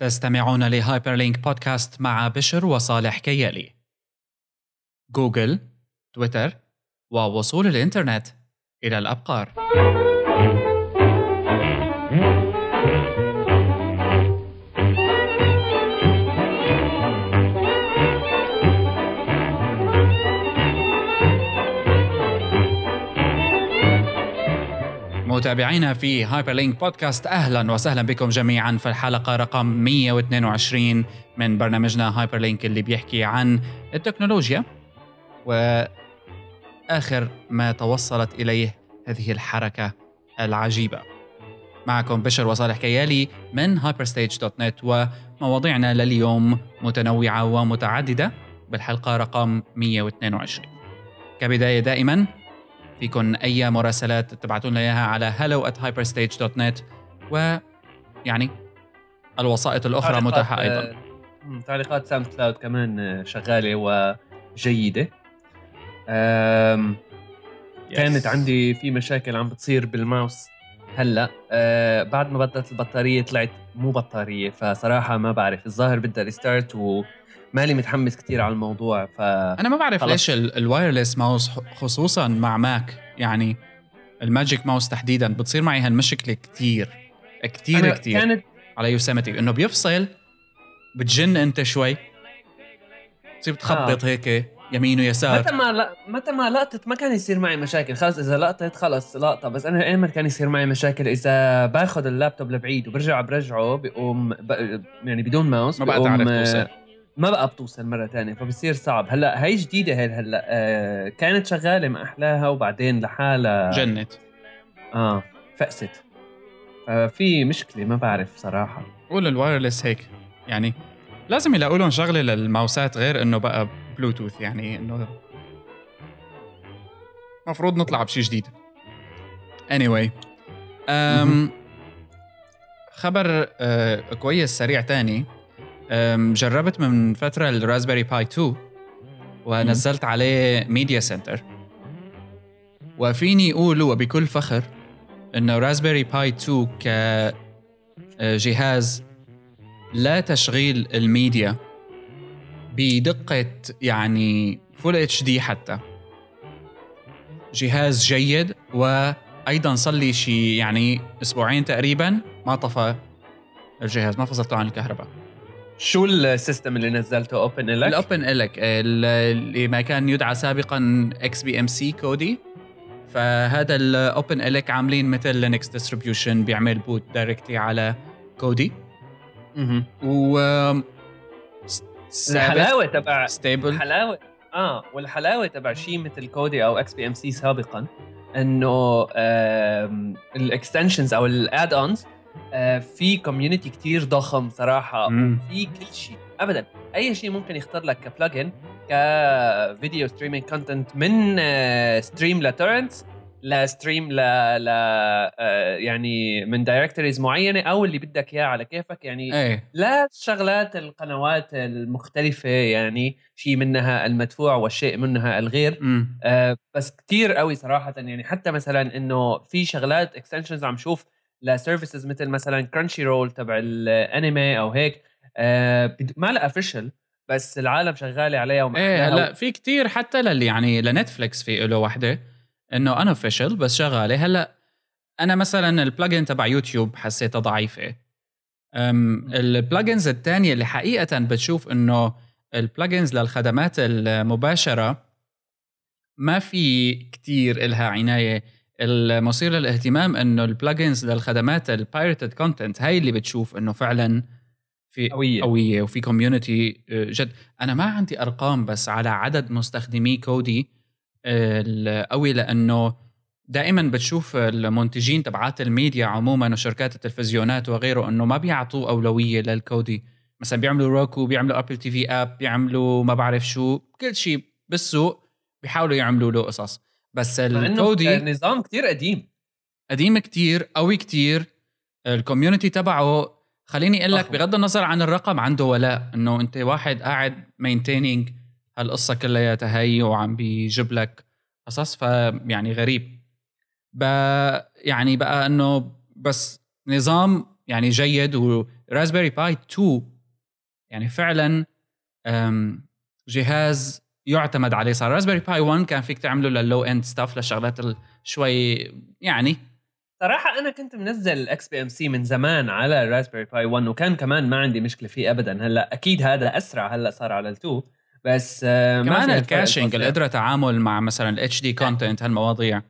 تستمعون ل Hyperlink بودكاست مع بشر وصالح كيالي. جوجل، تويتر، ووصول الإنترنت إلى الأبقار. متابعينا في Hyperlink بودكاست أهلا وسهلا بكم جميعا في الحلقة رقم 122 من برنامجنا Hyperlink اللي بيحكي عن التكنولوجيا وآخر ما توصلت إليه هذه الحركة العجيبة. معكم بشر وصالح كيالي من hyperstage.net ومواضيعنا لليوم متنوعة ومتعددة بالحلقة رقم 122. كبداية دائما فيكن أي مراسلات تبعتوا لنا إياها على hello at hyperstage.net ويعني الوسائط الأخرى متاحة أيضا آه، تعليقات SoundCloud كمان آه، شغالة وجيدة. آم، كانت عندي في مشاكل عم بتصير بالماوس هلأ. آه بعد ما بدت البطارية طلعت مو بطارية فصراحة ما بعرف. الظاهر بدها restart ومالي متحمس كثير على الموضوع ف أنا ما بعرف خلص. ليش ال- ال wireless mouse خصوصا مع Mac يعني ال Magic Mouse تحديدا بتصير معي هالمشكلة كتير كتير كتير كانت على Yosemite إنه بيفصل بتجن أنت شوي بتصير بتخبط آه. هيك يمين ويسار متى ما لا متى ما لقطت ما كان يصير معي مشاكل خلص إذا لقطت خلص لقطة بس أنا ايمت كان يصير معي مشاكل إذا باخذ اللابتوب لبعيد وبرجع برجعه بيقوم ب... يعني بدون ماوس ما بقى تعرف توصل ما بقى بتوصل مرة تانية فبصير صعب. هلأ هي جديدة هي هلأ آه كانت شغالة ما احلاها وبعدين لحالها جنت. آه فقست. ففي مشكلة ما بعرف صراحة. قول ال wireless هيك يعني لازم يلاقوا لهم شغلة للماوسات غير إنه بقى بلوتوث يعني إنه المفروض نطلع بشيء جديد. Anyway أم خبر أه كويس سريع تاني. جربت من فترة ال Raspberry Pi 2 ونزلت عليه media center وفيني أقول وبكل فخر إنه Raspberry Pi 2 كجهاز لا تشغيل الميديا بدقة يعني full HD حتى. جهاز جيد وأيضا صار لي شي يعني أسبوعين تقريبا ما طفى الجهاز ما فصلته عن الكهرباء. شو ال system اللي نزلته؟ OpenELEC ال OpenELEC اللي ما كان يدعى سابقا XBMC Kodi فهذا ال OpenELEC عاملين مثل Linux distribution بيعمل boot directly على Kodi مهم. و الحلاوة تبع stable الحلاوة آه والحلاوة تبع شيء مثل Kodi أو XBMC سابقا إنه ال extensions أو ال add-ons في community كتير ضخم صراحة. في كل شيء. ابدا. أي شيء ممكن يختار لك ك plugin ك video streaming content من stream ل torrents ل stream ل ل آه، يعني من directories معينة أو اللي بدك إياه على كيفك. يعني إيه. لا شغلات القنوات المختلفة يعني شيء منها المدفوع والشيء منها الغير. آه بس كتير قوي صراحة. يعني حتى مثلا إنه في شغلات extensions عم شوف ل services مثل مثلا Crunchyroll تبع الانمي أو هيك آه ما لها official بس العالم شغالة عليها إيه هلأ في كتير حتى للي يعني ل Netflix في له وحدة إنه unofficial بس شغالة. هلأ أنا مثلا ال plugin تبع يوتيوب حسيتها ضعيفة. ال plugins الثانية اللي حقيقة بتشوف إنه ال plugins للخدمات المباشرة ما في كتير إلها عناية المثير للاهتمام إنه ال plugins للخدمات ال pirated content هاي اللي بتشوف إنه فعلا في قوية. قوية وفي community جد. أنا ما عندي أرقام بس على عدد مستخدمي Kodi آه، القوي لأنه دائما بتشوف المنتجين تبعات الميديا عموما وشركات التلفزيونات وغيره إنه ما بيعطوا أولوية لل Kodi. مثلا بيعملوا Roku بيعملوا Apple TV app بيعملوا ما بعرف شو كل شيء بالسوق بيحاولوا يعملوا له قصص. بس ال Kodi نظام كتير قديم. قديم كتير قوي كتير. ال community تبعه خليني أقول لك. بغض النظر عن الرقم عنده ولاء. إنه أنت واحد قاعد maintaining هالقصة كلياتها هي وعم بيجيب لك قصص فيعني غريب. ب يعني بقى إنه بس نظام يعني جيد Raspberry Pi 2 يعني فعلا جهاز يعتمد عليه. صار Raspberry Pi 1 كان فيك تعمله لل low-end stuff للشغلات شوي يعني. صراحة أنا كنت منزل ال XBMC من زمان على ال Raspberry Pi 1 وكان كمان ما عندي مشكلة فيه أبدا. هلأ أكيد هذا أسرع هلأ صار على ال2 بس آه، كمان ال caching القدرة تعامل مع مثلا ال HD content هالمواضيع.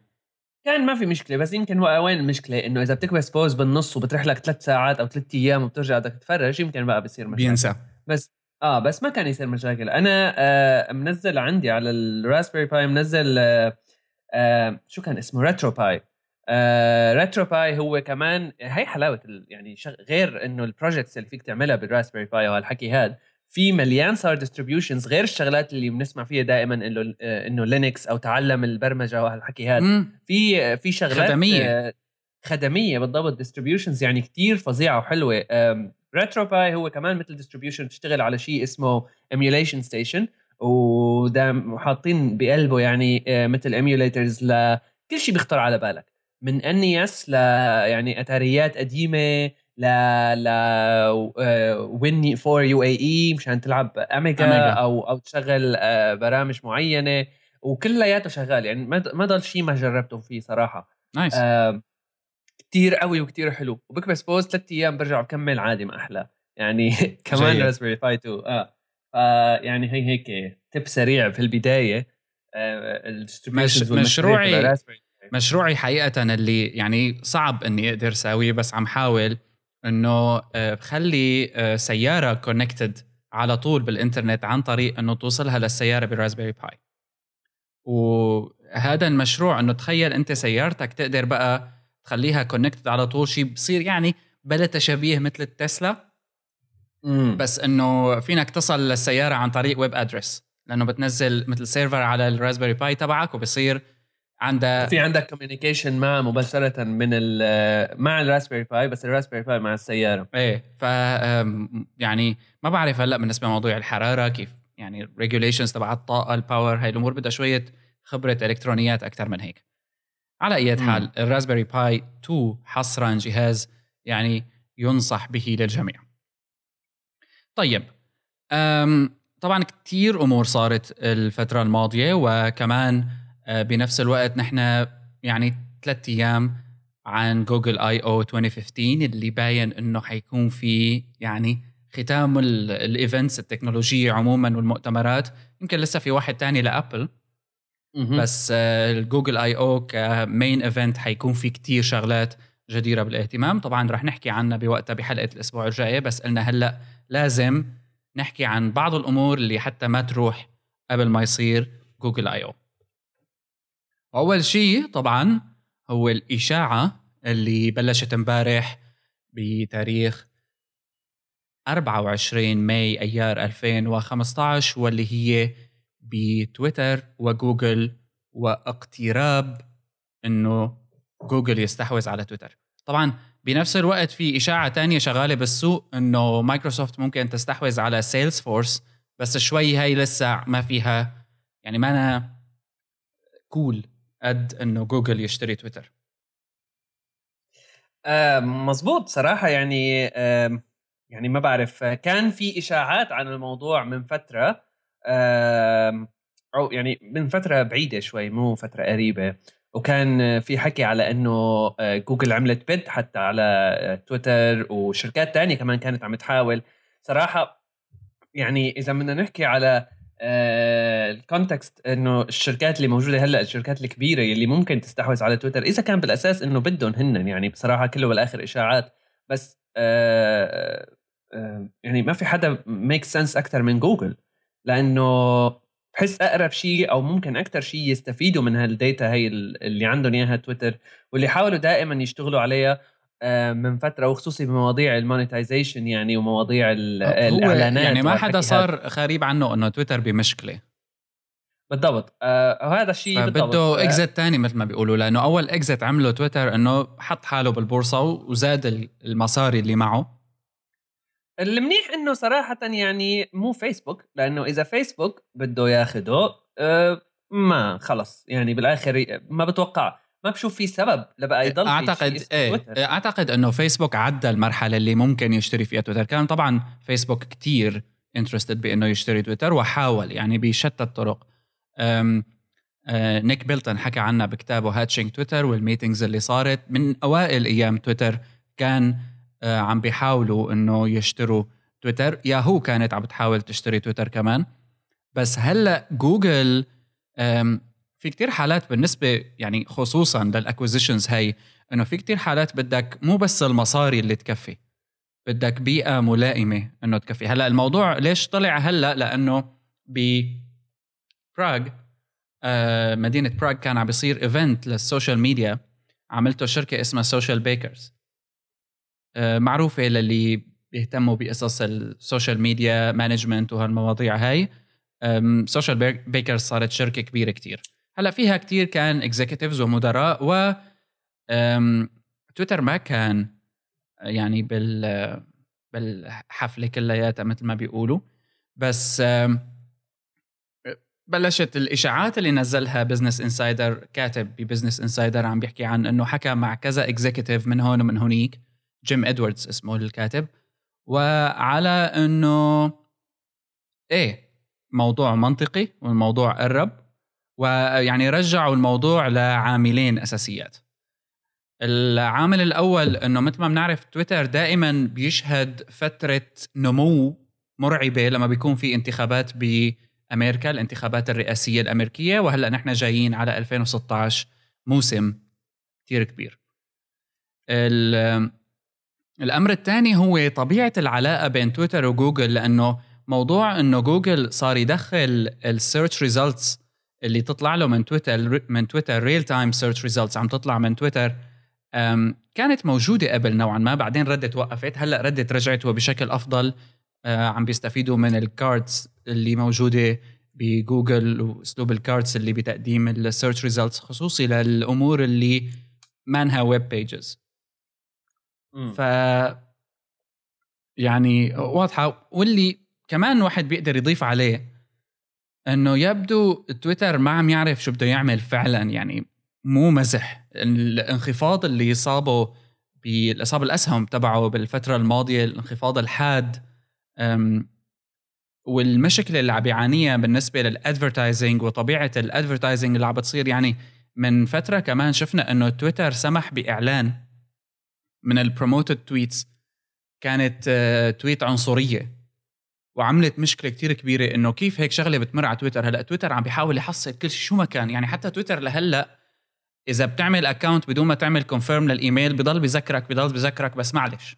كان ما في مشكلة بس يمكن وين المشكلة؟ إنه إذا بتكبس pause بالنص وبتروح لك ثلاث ساعات أو ثلاث أيام وبترجع بدك تتفرج يمكن بقى بصير مشاكل. بينسى. بس آه بس ما كان يصير مشاكل. أنا آه منزل عندي على ال Raspberry Pi منزل آه آه شو كان اسمه؟ RetroPie. آه RetroPie هو كمان هي حلاوة يعني. غير إنه ال projects اللي فيك تعملها بال Raspberry Pi وهالحكي هذا في مليان صار distributions غير الشغلات اللي بنسمع فيها دائما إنه إنه Linux أو تعلم البرمجة وهالحكي هذا في في شغلات خدمية. آه، خدمية بالضبط distributions يعني كتير فظيعة وحلوة. RetroPie هو كمان مثل distribution بتشتغل على شيء اسمه EmulationStation وده حاطين بقلبه يعني آه، مثل emulators لكل شيء بيخطر على بالك. من NES ل يعني أتاريات قديمة ل ل Win 4 UAE مشان تلعب Amiga, Amiga. أو أو تشغل آه، برامج معينة وكلياته شغال. يعني ما ضل شيء ما جربته فيه صراحة. nice آه كثير قوي وكثير حلو. وبكبس pause ثلاث أيام برجع بكمل عادي ما أحلى. يعني كمان Raspberry Pi 2 آه. فيعني هي هيك tip سريع في البداية. آه مش مشروعي مشروعي حقيقة اللي يعني صعب إني أقدر أساويه بس عم حاول إنه آه، بخلي آه، سيارة connected على طول بالإنترنت عن طريق إنه توصلها للسيارة بال Raspberry Pi وهذا المشروع إنه تخيل أنت سيارتك تقدر بقى تخليها connected على طول. شيء بصير يعني بلا تشابيه مثل التسلا. مم. بس إنه فينك تصل للسيارة عن طريق web address لأنه بتنزل مثل server على ال Raspberry Pi تبعك وبصير عندها في عندك communication مع مباشرة من مع ال Raspberry Pi بس ال Raspberry Pi مع السيارة. إيه ف يعني ما بعرف هلأ بالنسبة لموضوع الحرارة كيف يعني regulations تبع الطاقة ال power هاي الأمور بدها شوية خبرة إلكترونيات أكثر من هيك. على أي حال ال Raspberry Pi 2 حصرا جهاز يعني ينصح به للجميع. طيب طبعا كثير أمور صارت الفترة الماضية وكمان آه، بنفس الوقت نحن يعني ثلاث أيام عن Google I/O 2015 اللي باين إنه حيكون في يعني ختام ال events التكنولوجية عموما والمؤتمرات. يمكن لسه في واحد تاني لأبل. بس ال Google I/O كمين event حيكون في كتير شغلات جديرة بالاهتمام. طبعا رح نحكي عنها بوقتها بحلقة الأسبوع الجاي بس قلنا هلأ لازم نحكي عن بعض الأمور اللي حتى ما تروح قبل ما يصير Google I/O أول شيء طبعا هو الإشاعة اللي بلشت امبارح بتاريخ 24 May أيار 2015 واللي هي بتويتر وجوجل واقتراب إنه جوجل يستحوذ على تويتر. طبعا بنفس الوقت في إشاعة تانية شغالة بالسوق إنه مايكروسوفت ممكن تستحوذ على Salesforce بس شوي هاي لسه ما فيها يعني مانا cool قد إنه جوجل يشتري تويتر. مزبوط صراحة يعني يعني ما بعرف كان في إشاعات عن الموضوع من فترة أو يعني من فترة بعيدة شوي مو فترة قريبة. وكان في حكي على إنه آه، جوجل عملت bid حتى على آه، تويتر وشركات تانية كمان كانت عم تحاول. صراحة يعني إذا بدنا نحكي على آه، ال context إنه الشركات اللي موجودة هلأ الشركات الكبيرة اللي ممكن تستحوذ على تويتر إذا كان بالأساس إنه بدهم هن يعني بصراحة كله بالآخر إشاعات. بس يعني ما في حدا make sense أكثر من جوجل. لأنه بحس أقرب شيء أو ممكن أكثر شيء يستفيدوا من هال data هي اللي عندهم إياها تويتر واللي حاولوا دائما يشتغلوا عليها آه، من فترة وخصوصي بمواضيع ال monetization يعني ومواضيع الإعلانات يعني ما حدا صار غريب عنه إنه تويتر بمشكلة؟ بالضبط. آه وهذا الشيء بده exit ثاني مثل ما بيقولوا لأنه أول exit عمله تويتر إنه حط حاله بالبورصة وزاد المصاري اللي معه. المنيح إنه صراحة يعني مو فيسبوك لأنه إذا فيسبوك بده ياخده آه ما خلص. يعني بالآخر ما بتوقع ما بشوف في سبب لبقى يضل أعتقد في إيه تويتر. أعتقد إنه فيسبوك عدى المرحلة اللي ممكن يشتري فيها تويتر كان طبعا فيسبوك كتير interested بإنه يشتري تويتر وحاول يعني بشتى الطرق. أم آه نيك بيلتون حكى عنها بكتابه Hatching Twitter وال meetings اللي صارت. من أوائل أيام تويتر كان عم بيحاولوا إنه يشتروا تويتر. ياهو كانت عم بتحاول تشتري تويتر كمان. بس هلأ جوجل في كتير حالات بالنسبة يعني خصوصا لل acquisitions هي إنه في كتير حالات بدك مو بس المصاري اللي تكفي بدك بيئة ملائمة إنه تكفي. هلأ الموضوع ليش طلع هلأ؟ لأنه ب براغ آه مدينة براغ كان عم بيصير event لل social media عملته شركة اسمها سوشيال بيكرز آه معروفة للي بيهتموا بقصص ال social media management وهالمواضيع هاي. سوشيال بيكرز صارت شركة كبيرة كتير. هلا فيها كتير كان executives ومدراء و تويتر ما كان يعني بال بالحفلة كلياتها مثل ما بيقولوا. بس بلشت الإشاعات اللي نزلها بزنس انسايدر كاتب ببزنس انسايدر عم بيحكي عن إنه حكى مع كذا executive من هون ومن هونيك. جيم إدواردز اسمه الكاتب وعلى إنه إيه موضوع منطقي والموضوع قرب ويعني رجعوا الموضوع لعاملين أساسيات. العامل الأول إنه مثل ما بنعرف تويتر دائما بيشهد فترة نمو مرعبة لما بيكون في انتخابات بأمريكا الانتخابات الرئاسية الأمريكية وهلأ نحن جايين على 2016 موسم كثير كبير. الأمر الثاني هو طبيعة العلاقة بين تويتر وجوجل لأنه موضوع إنه جوجل صار يدخل ال search results اللي تطلع له من تويتر من تويتر real time search results عم تطلع من تويتر. كانت موجودة قبل نوعا ما بعدين ردت وقفت. هلأ ردت رجعت وبشكل أفضل. آه، عم بيستفيدوا من ال cards اللي موجودة بجوجل وأسلوب ال cards اللي بتقديم ال search results خصوصي للأمور اللي مانها web pages ف يعني واضحة. واللي كمان واحد بيقدر يضيف عليه إنه يبدو تويتر ما عم يعرف شو بده يعمل فعلا يعني مو مزح. الانخفاض اللي صابه بالاصاب الأسهم تبعه بالفترة الماضية الانخفاض الحاد والمشكلة اللي عم بيعانيها بالنسبة لل advertising وطبيعة ال advertising اللي عم بتصير يعني من فترة كمان شفنا إنه تويتر سمح بإعلان من ال promoted tweets كانت tweet آه، عنصرية. وعملت مشكلة كتير كبيرة إنه كيف هيك شغلة بتمر على تويتر. هلأ تويتر عم بيحاول يحصل كل شيء شو ما كان. يعني حتى تويتر لهلأ إذا بتعمل account بدون ما تعمل confirm لل email بضل بذكرك بضل بذكرك بس معلش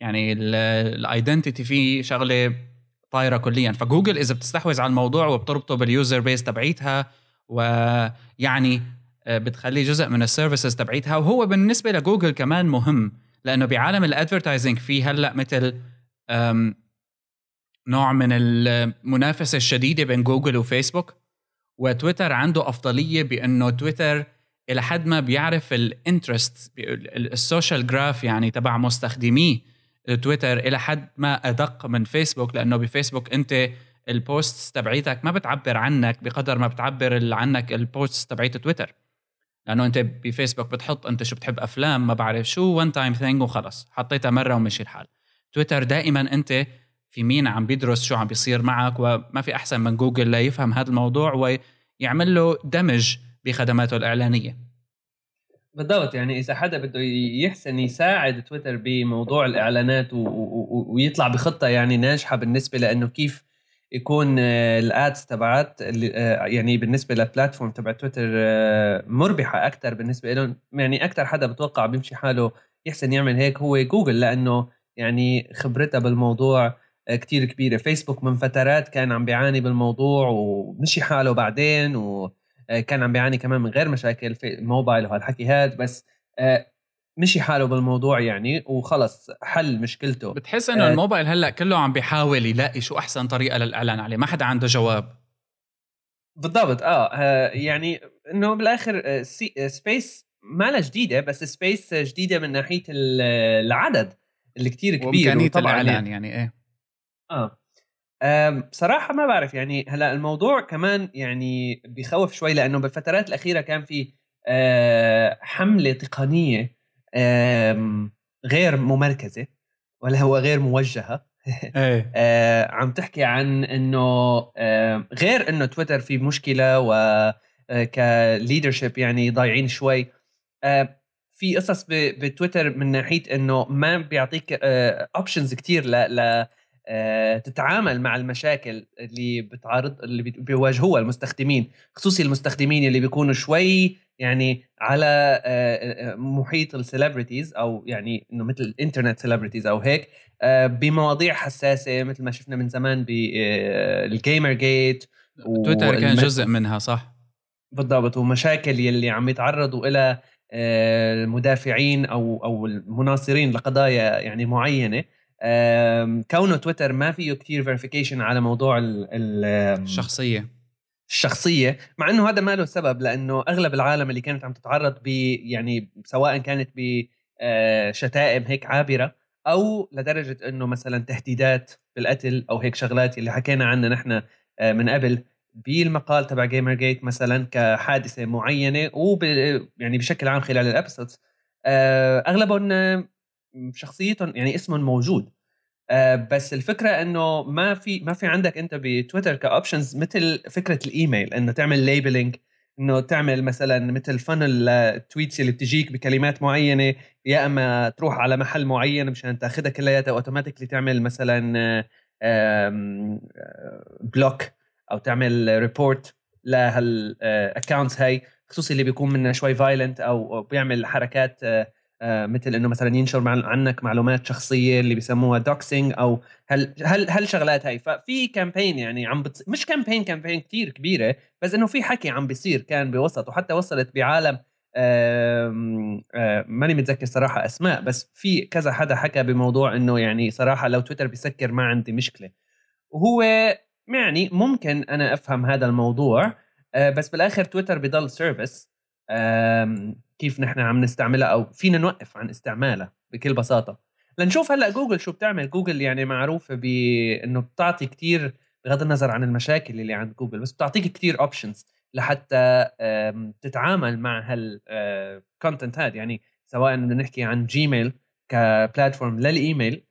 يعني ال identity فيه شغلة طايرة كليا. فجوجل إذا بتستحوذ على الموضوع وبتربطه بال user base تبعيتها ويعني بتخليه جزء من ال services تبعيتها. وهو بالنسبة لجوجل كمان مهم لأنه بعالم ال advertising في هلأ مثل نوع من المنافسة الشديدة بين جوجل وفيسبوك. وتويتر عنده أفضلية بأنه تويتر إلى حد ما بيعرف ال interest ال social graph يعني تبع مستخدمي تويتر إلى حد ما أدق من فيسبوك لأنه بفيسبوك أنت ال post تبعيتك ما بتعبر عنك بقدر ما بتعبر عنك ال post تبعيت تويتر. لأنه أنت بفيسبوك بتحط أنت شو بتحب أفلام ما بعرف شو one time thing وخلص. حطيتها مرة ومشي الحال. تويتر دائما أنت في مين عم بيدرس شو عم بيصير معك وما في أحسن من جوجل ليفهم هذا الموضوع ويعمل له دمج بخدماته الإعلانية. بالضبط يعني إذا حدا بده يحسن يساعد تويتر بموضوع الإعلانات و... و... ويطلع بخطة يعني ناجحة بالنسبة لأنه كيف يكون الأدز تبعت يعني بالنسبة للبلاتفورم تبع تويتر مربحة أكثر بالنسبة لهم يعني أكثر حدا بتوقع بيمشي حاله يحسن يعمل هيك هو جوجل لأنه يعني خبرتها بالموضوع كتير كبيرة. فيسبوك من فترات كان عم بيعاني بالموضوع ومشي حاله بعدين وكان عم بيعاني كمان من غير مشاكل في موبايل وهالحكي هاد. بس آه، مشي حاله بالموضوع يعني وخلص حل مشكلته. بتحس إنه آه الموبايل هلأ كله عم بيحاول يلاقي شو أحسن طريقة للإعلان عليه. ما حدا عنده جواب. بالضبط آه, آه، يعني إنه بالآخر space ما لها جديدة بس space جديدة من ناحية العدد اللي كتير كبير وإمكانية الإعلان يعني إيه. آه. بصراحه ما بعرف يعني هلأ الموضوع كمان يعني بيخوف شوي لأنه بالفترات الأخيرة كان في آه، حملة تقنية غير ممركزة ولا هو غير موجهة. إيه. آه، عم تحكي عن إنه غير إنه تويتر في مشكلة و آه، ك leadership يعني ضايعين شوي. في قصص بتويتر من ناحية إنه ما بيعطيك options كثير ل آه، تتعامل مع المشاكل اللي بتعارض اللي بيواجهوها المستخدمين خصوصي المستخدمين اللي بيكونوا شوي يعني على آه، آه، محيط ال celebrities أو يعني إنه مثل ال internet celebrities أو هيك بمواضيع حساسة مثل ما شفنا من زمان بال Gamergate تويتر كان جزء منها صح؟ بالضبط ومشاكل يلي عم يتعرضوا إلى المدافعين أو أو المناصرين لقضايا يعني معينة. كونه تويتر ما فيه كثير verification على موضوع الشخصيه الشخصية مع إنه هذا ما له سبب لأنه أغلب العالم اللي كانت عم تتعرض ب يعني سواء كانت بشتائم آه، هيك عابرة أو لدرجة إنه مثلا تهديدات بالقتل أو هيك شغلات اللي حكينا عنها نحن آه، من قبل بالمقال تبع Gamer Gate مثلا كحادثة معينة وب يعني بشكل عام خلال ال episodes آه، أغلبهم شخصيتهم يعني اسمهم موجود. آه بس الفكرة إنه ما في ما في عندك أنت بتويتر ك options مثل فكرة الإيميل إنه تعمل labeling إنه تعمل مثلا مثل فلان ال tweets اللي بتجيك بكلمات معينة يا إما تروح على محل معين مشان تأخذها كلياتها automatically تعمل مثلا block آه، أو تعمل report لهال accounts هاي خصوصي اللي بيكون منها شوي violent أو بيعمل حركات آه، آه، مثل إنه مثلا ينشر عنك معلومات شخصية اللي بيسموها doxing أو هل هل هالشغلات هاي. ففي campaign يعني عم بتص... مش campaign campaign كثير كبيرة بس إنه في حكي عم بيصير كان بوسط وحتى وصلت بعالم آه، ماني متذكر صراحة أسماء بس في كذا حدا حكى بموضوع إنه يعني صراحة لو تويتر بيسكر ما عندي مشكلة. وهو يعني ممكن أنا أفهم هذا الموضوع آه، بس بالآخر تويتر بضل service كيف نحن عم نستعملها أو فينا نوقف عن استعمالها بكل بساطة. لنشوف هلأ جوجل شو بتعمل. جوجل يعني معروفة بانه بتعطي كتير بغض النظر عن المشاكل اللي عند جوجل بس بتعطيك كتير options لحتى تتعامل مع هال content هذا يعني سواء بدنا نحكي عن جيميل ك platform لل email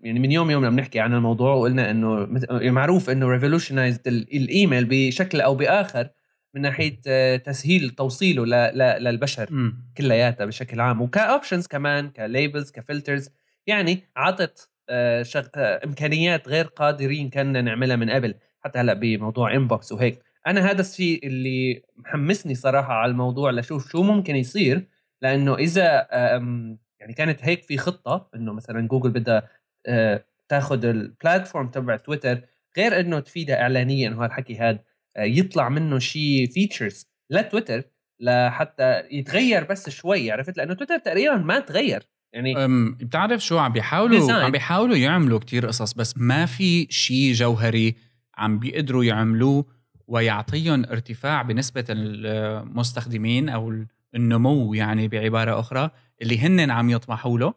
يعني من يوم يوم عم نحكي عن الموضوع وقلنا إنه معروف إنه revolutionized ال email بشكل أو بآخر من ناحية آه، تسهيل توصيله للبشر كلياتها بشكل عام وك options كمان ك labels ك filters يعني عطت آه، شغ... آه، إمكانيات غير قادرين كنا نعملها من قبل حتى هلأ بموضوع Inbox وهيك. أنا هذا الشيء اللي محمسني صراحة على الموضوع لشوف شو ممكن يصير لأنه إذا يعني كانت هيك في خطة إنه مثلا جوجل بدها تاخذ ال platform تبع تويتر غير إنه تفيدها اعلانيا وهالحكي هذا يطلع منه شيء features لتويتر لحتى يتغير بس شوي عرفت؟ لأنه تويتر تقريبا ما تغير يعني بتعرف شو عم بيحاولوا؟ Design. عم بيحاولوا يعملوا كتير قصص بس ما في شيء جوهري عم بيقدروا يعملوه ويعطيهم ارتفاع بنسبة المستخدمين أو النمو يعني بعبارة أخرى اللي هن عم يطمحوا له.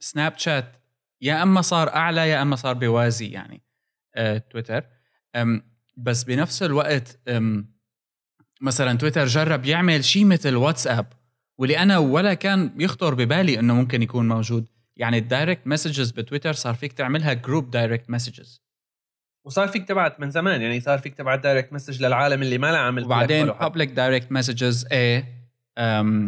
سناب شات يا أما صار أعلى يا أما صار بوازي يعني أه تويتر. بس بنفس الوقت مثلا تويتر جرب يعمل شيء مثل واتساب واللي أنا ولا كان يخطر ببالي إنه ممكن يكون موجود. يعني ال direct messages بتويتر صار فيك تعملها group direct messages وصار فيك تبعت من زمان يعني صار فيك تبعت direct message للعالم اللي ما له عامل وبعدين public direct messages إيه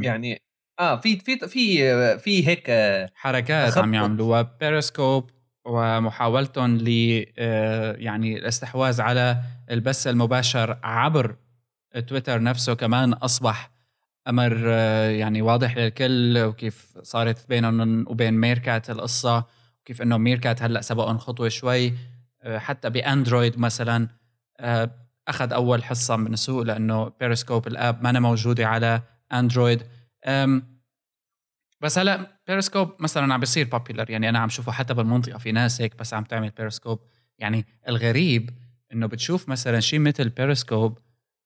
يعني آه في في في في هيك حركات عم يعملوها بيريسكوب ومحاولتهم ل آه، يعني الاستحواذ على البث المباشر عبر تويتر نفسه كمان أصبح أمر آه، يعني واضح للكل وكيف صارت بينهم وبين ميركات القصة وكيف إنه ميركات هلأ سبقهم خطوة شوي آه، حتى بأندرويد مثلا أخذ أول حصة من السوق لأنه بيريسكوب ال app ما موجودة على أندرويد. بس هلا بيريسكوب مثلا عم بيصير popular يعني أنا عم شوفه حتى بالمنطقة في ناس هيك بس عم تعمل بيريسكوب يعني الغريب إنه بتشوف مثلا شيء مثل بيريسكوب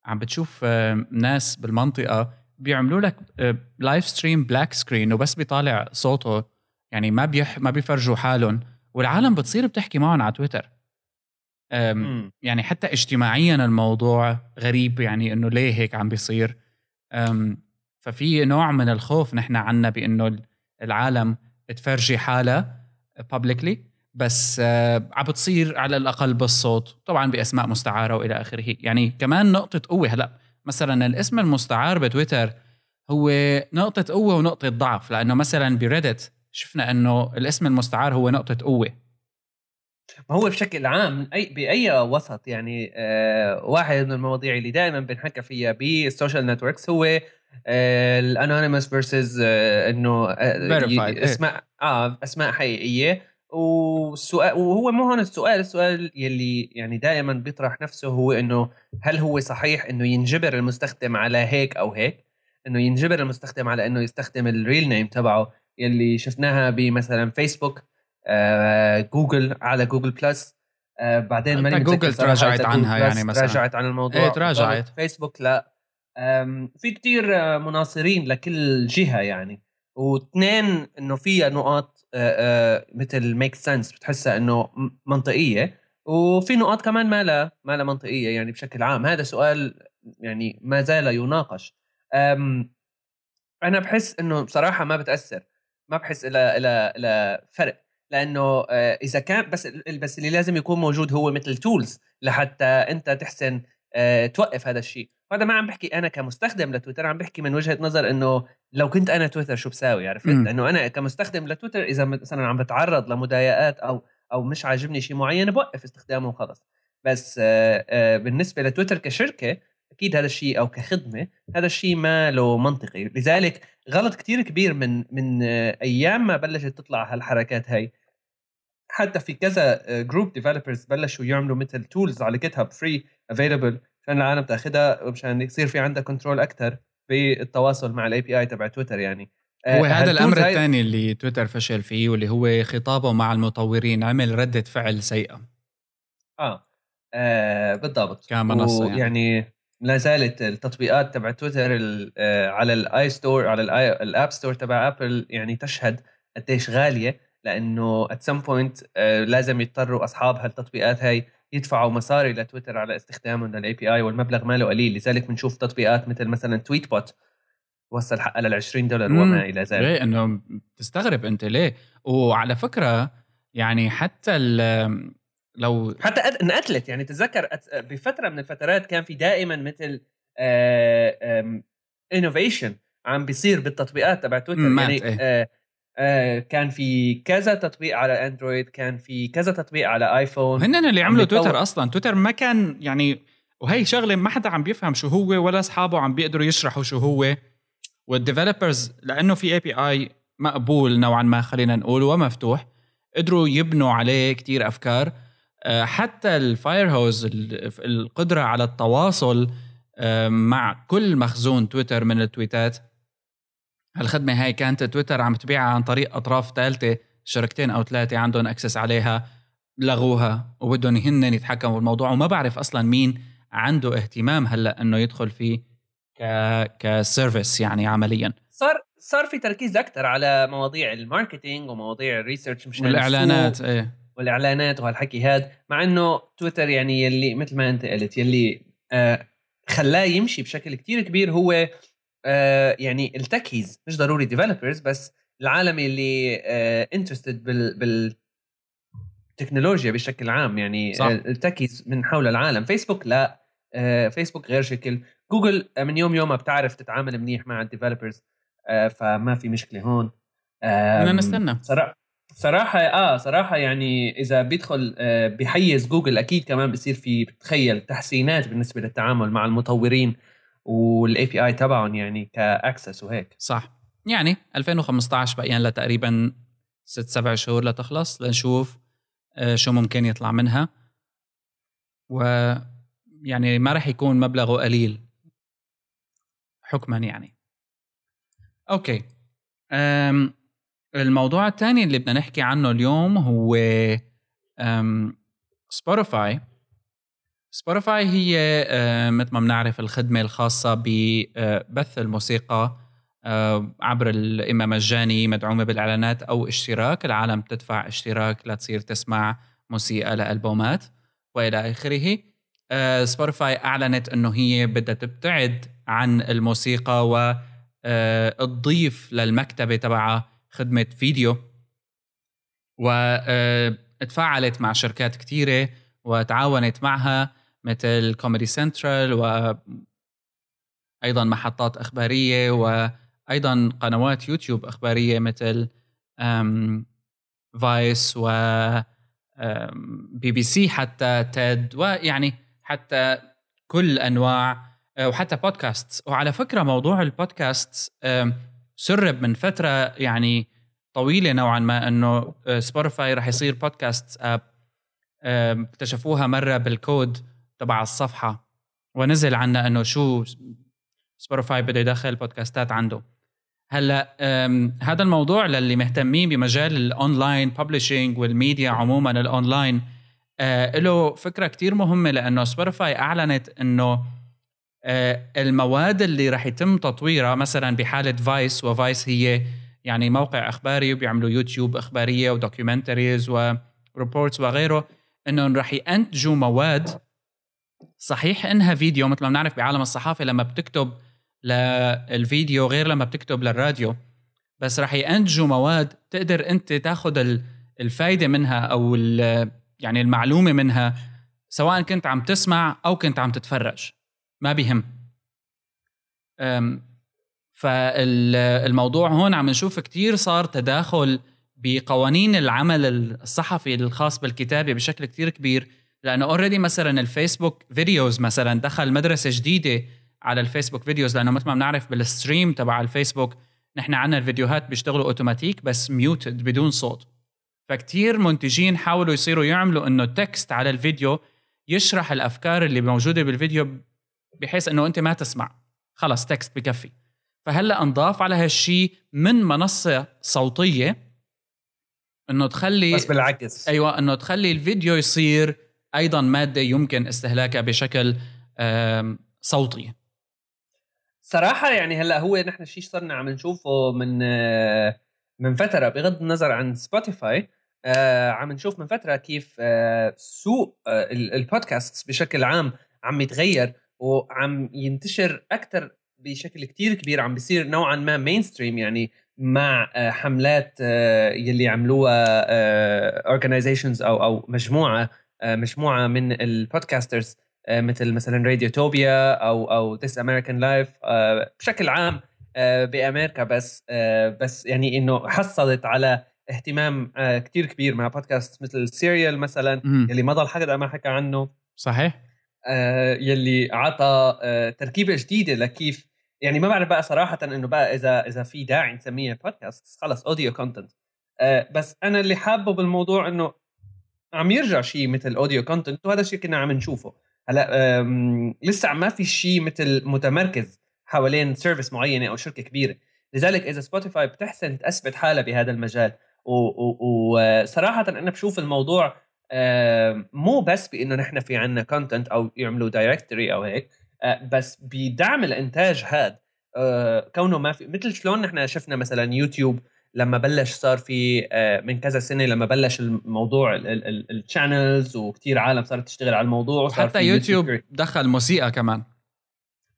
عم بتشوف آه، ناس بالمنطقة بيعملوا لك live stream black screen وبس بيطالع صوته يعني ما بيح ما بيفرجوا حالهم. والعالم بتصير بتحكي معهم على تويتر. يعني حتى اجتماعيا الموضوع غريب يعني إنه ليه هيك عم بيصير. ففي نوع من الخوف نحن عنا بإنه العالم تفرجي حالها publicly بس آه، عم بتصير على الأقل بالصوت طبعا بأسماء مستعارة وإلى آخره. يعني كمان نقطة قوة هلأ مثلا الاسم المستعار بتويتر هو نقطة قوة ونقطة ضعف لأنه مثلا بريدت شفنا إنه الاسم المستعار هو نقطة قوة. ما هو بشكل عام اي بأي وسط يعني آه واحد من المواضيع اللي دائما بنحكى فيها بال social networks هو ال anonymous versus إنه آه، إيه. أسماء آه أسماء حقيقية. والسؤال وهو مو هون السؤال السؤال يلي يعني دائما بيطرح نفسه هو إنه هل هو صحيح إنه ينجبر المستخدم على هيك أو هيك؟ إنه ينجبر المستخدم على إنه يستخدم ال real name تبعه يلي شفناها بمثلا فيسبوك آه، جوجل على جوجل بلس آه، بعدين ماني جوجل تراجعت عنها يعني مثلا. تراجعت عن الموضوع. إيه تراجعت. فيسبوك لا. في كتير آه، مناصرين لكل جهة يعني. واثنين إنه فيها نقاط مثل make sense بتحسها إنه منطقية. وفي نقاط كمان ما لا ما لا منطقية يعني بشكل عام. هذا سؤال يعني ما زال يناقش. أنا بحس إنه بصراحة ما بتأثر. ما بحس إلى إلى إلى فرق. لأنه آه، إذا كان بس بس اللي لازم يكون موجود هو مثل تولز لحتى أنت تحسن آه، توقف هذا الشيء. هذا ما عم بحكي أنا كمستخدم لتويتر عم بحكي من وجهة نظر إنه لو كنت أنا تويتر شو بساوي عرفت؟ لأنه أنا كمستخدم لتويتر إذا مثلا عم بتعرض لمضايقات أو أو مش عاجبني شيء معين بوقف استخدامه وخلص. بس آه، بالنسبة لتويتر كشركة أكيد هذا الشيء أو كخدمة هذا الشيء ما له منطقي. لذلك غلط كتير كبير من من أيام ما بلشت تطلع هالحركات هاي. حتى في كذا group developers بلشوا يعملوا مثل tools على GitHub free available عشان العالم تاخذها ومشان يصير في عندها control أكثر بالتواصل مع ال API تبع تويتر يعني. آه، هو هذا الأمر. الثاني اللي تويتر فشل فيه واللي هو خطابه مع المطورين عمل ردة فعل سيئة. آه, آه بالضبط. كمنصة يعني, يعني لا زالت التطبيقات تبع تويتر آه، على ال A store على ال App Store تبع ابل يعني تشهد قديش غالية لأنه at some point لازم يضطروا أصحاب هالتطبيقات هاي يدفعوا مصاري لتويتر على استخدامهم لل API والمبلغ ماله قليل. لذلك بنشوف تطبيقات مثل مثلا Tweetbot وصل حقها لل 20 دولار وما إلى ذلك. ليه؟ إنه بتستغرب أنت ليه؟ وعلى فكرة يعني حتى لو حتى انقتلت يعني تتذكر بفترة من الفترات كان في دائما مثل innovation عم بيصير بالتطبيقات تبع تويتر. يعني إيه؟ آه كان في كذا تطبيق على أندرويد كان في كذا تطبيق على آيفون. هن اللي عملوا تويتر أصلا. تويتر ما كان يعني وهي شغلة ما حدا عم بيفهم شو هو ولا أصحابه عم بيقدروا يشرحوا شو هو. وال developers لأنه في API مقبول نوعا ما خلينا نقول ومفتوح. قدروا يبنوا عليه كتير أفكار. آه، حتى ال fire hose القدرة على التواصل آه، مع كل مخزون تويتر من التويتات الخدمه هاي كانت تويتر عم تبيعها عن طريق أطراف ثالثة شركتين أو ثلاثة عندهم access عليها لغوها وبدهم هن يتحكموا بالموضوع. وما بعرف أصلا مين عنده اهتمام هلأ إنه يدخل فيه ك ك service يعني عمليا. صار صار في تركيز أكثر على مواضيع ال marketing ومواضيع ال research مشان والإعلانات إيه. والإعلانات وهالحكي هذا مع إنه تويتر يعني يلي مثل ما أنت قلت يلي آه خلاه يمشي بشكل كتير كبير هو آه يعني ال techies مش ضروري developers بس العالم اللي interested آه بال بال التكنولوجيا بشكل عام يعني صح. ال techies من حول العالم. فيسبوك لا آه فيسبوك غير شكل. جوجل من يوم يومها بتعرف تتعامل منيح مع ال developers آه فما في مشكلة هون. بدنا نستنى. صراحة صراحة آه صراحة يعني إذا بيدخل آه بحيز جوجل أكيد كمان بصير في بتخيل تحسينات بالنسبة للتعامل مع المطورين. وال API تبعهم يعني ك access وهيك. صح. يعني 2015 بقيان لها تقريبا ست سبع شهور لتخلص لنشوف آه شو ممكن يطلع منها. و يعني ما رح يكون مبلغه قليل. حكما يعني. okay. أم الموضوع الثاني اللي بدنا نحكي عنه اليوم هو سبوتيفاي سبوتيفاي هي مثل ما بنعرف الخدمة الخاصة ببث الموسيقى عبر إما مجاني مدعومة بالإعلانات أو اشتراك. العالم تدفع اشتراك لتصير تسمع موسيقى لألبومات وإلى آخره. سبوتيفاي أعلنت إنه هي بدها تبتعد عن الموسيقى وتضيف للمكتبة تبعها خدمة فيديو. وتفاعلت مع شركات كثيره وتعاونت معها. مثل كوميدي سنترال وأيضا محطات إخبارية وأيضا قنوات يوتيوب إخبارية مثل Vice و بي بي سي حتى تيد ويعني حتى كل أنواع آه، وحتى بودكاست وعلى فكرة موضوع البودكاست سرب من فترة يعني طويلة نوعا ما إنه سبوتيفاي رح يصير بودكاست app اكتشفوها مرة بالكود تبع الصفحة. ونزل عنا إنه شو سبوتيفاي بده يدخل بودكاستات عنده. هلا هذا الموضوع للي مهتمين بمجال ال online publishing والميديا عموما الاونلاين آه له فكرة كتير مهمة لأنه سبوتيفاي أعلنت إنه آه المواد اللي رح يتم تطويرها مثلا بحالة Vice و Vice هي يعني موقع إخباري وبيعملوا يوتيوب إخبارية و documentaries و reports وغيره إنهم رح ينتجوا مواد صحيح إنها فيديو مثل ما بنعرف بعالم الصحافة لما بتكتب للفيديو غير لما بتكتب للراديو بس رح ينتجوا مواد تقدر أنت تاخذ الفائده منها أو يعني المعلومة منها سواء كنت عم تسمع أو كنت عم تتفرج ما بيهم. فالموضوع هون عم نشوف كتير صار تداخل بقوانين العمل الصحفي الخاص بالكتابة بشكل كتير كبير. لأنه already مثلا ال Facebook videos مثلا دخل مدرسة جديدة على ال Facebook videos لأنه مثل ما بنعرف بال stream تبع الفيسبوك نحن عندنا الفيديوهات بيشتغلوا اوتوماتيك بس muted بدون صوت. فكتير منتجين حاولوا يصيروا يعملوا إنه text على الفيديو يشرح الأفكار اللي موجودة بالفيديو بحيث إنه أنت ما تسمع. خلص text بكفي. فهلأ انضاف على هالشيء من منصة صوتية إنه تخلي بس بالعكس. أيوه إنه تخلي الفيديو يصير أيضا مادة يمكن استهلاكها بشكل صوتي. صراحة يعني هلأ هو نحن الشيء صرنا عم نشوفه من من فترة بغض النظر عن سبوتيفاي آه عم نشوف من فترة كيف آه سوق آه البودكاست بشكل عام عم يتغير وعم ينتشر أكثر بشكل كتير كبير عم بيصير نوعا ما mainstream يعني مع آه حملات آه يلي عملوها organizations آه، أو أو مجموعة آه مجموعة من ال podcasters آه، مثل مثلا Radiotopia أو أو This American Life بشكل عام آه، بأمريكا بس آه، بس يعني إنه حصلت على اهتمام كتير كبير مع بودكاست مثل Serial مثلا يلي ما ضل حدا ما حكى عنه. صحيح. يلي اعطى تركيبة جديدة لكيف يعني ما بعرف بقى صراحة إنه بقى إذا إذا في داعي نسميها بودكاست خلص audio content بس أنا اللي حابه بالموضوع إنه عم يرجع شيء مثل audio content وهذا الشيء كنا عم نشوفه. هلأ لسه ما في شيء مثل متمركز حوالين service معينة أو شركة كبيرة. لذلك إذا سبوتيفاي بتحسن تثبت حالها بهذا المجال. وصراحه أنا بشوف الموضوع مو بس بإنه نحن في عنا content أو يعملوا directory أو هيك آه، بس بدعم الإنتاج هذا آه، كونه ما في مثل شلون نحن شفنا مثلا يوتيوب لما بلش صار في آه، من كذا سنة لما بلش الموضوع ال channels وكثير عالم صارت تشتغل على الموضوع وصار حتى يوتيوب دخل موسيقى كمان.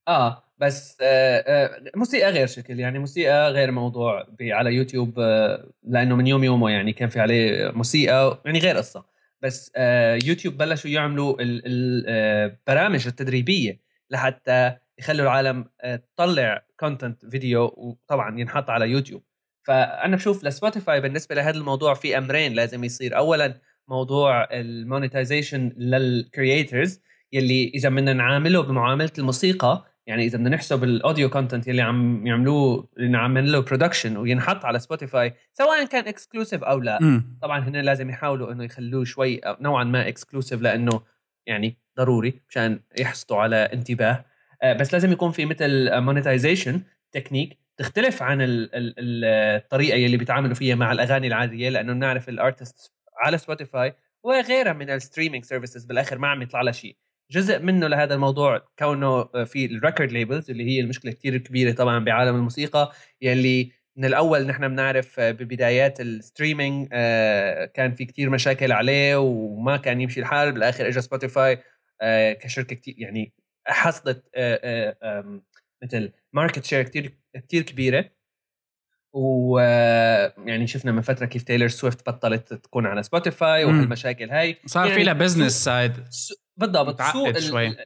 آه بس آه آه موسيقى غير شكل يعني موسيقى غير موضوع على يوتيوب لأنه من يوم يومه يعني كان في عليه موسيقى يعني غير قصة. بس يوتيوب بلشوا يعملوا البرامج التدريبية لحتى يخلوا العالم تطلع content فيديو وطبعا ينحط على يوتيوب. فأنا بشوف لسبوتيفاي بالنسبة لهذا الموضوع في أمرين لازم يصير. اولا موضوع ال monetization لل creators يلي إذا بدنا نعامله بمعاملة الموسيقى يعني إذا بدنا نحسب ال audio content يلي عم يعملوه نعمل له production وينحط على سبوتيفاي سواء كان exclusive أو لا. م. طبعا هنا لازم يحاولوا إنه يخلوه شوي نوعا ما exclusive لأنه يعني ضروري مشان يحصلوا على انتباه. آه، بس لازم يكون في مثل monetization تكنيك تختلف عن الطريقة يلي بيتعاملوا فيها مع الأغاني العادية لأنه بنعرف ال artist على سبوتيفاي وغيرها من ال streaming services بالآخر ما عم يطلع لها شيء. جزء منه لهذا الموضوع كونه في ال record labels اللي هي المشكلة كثير كبيرة طبعا بعالم الموسيقى يلي من الأول نحن بنعرف ببدايات ال streaming كان في كتير مشاكل عليه وما كان يمشي الحال بالآخر اجى سبوتيفاي كشركة كتير يعني حصلت مثل market share كتير كتير كبيرة. ويعني شفنا من فترة كيف تايلر سويفت بطلت تكون على سبوتيفاي والمشاكل هاي. صار يعني في لها بزنس سايد بالضبط سوق شوي.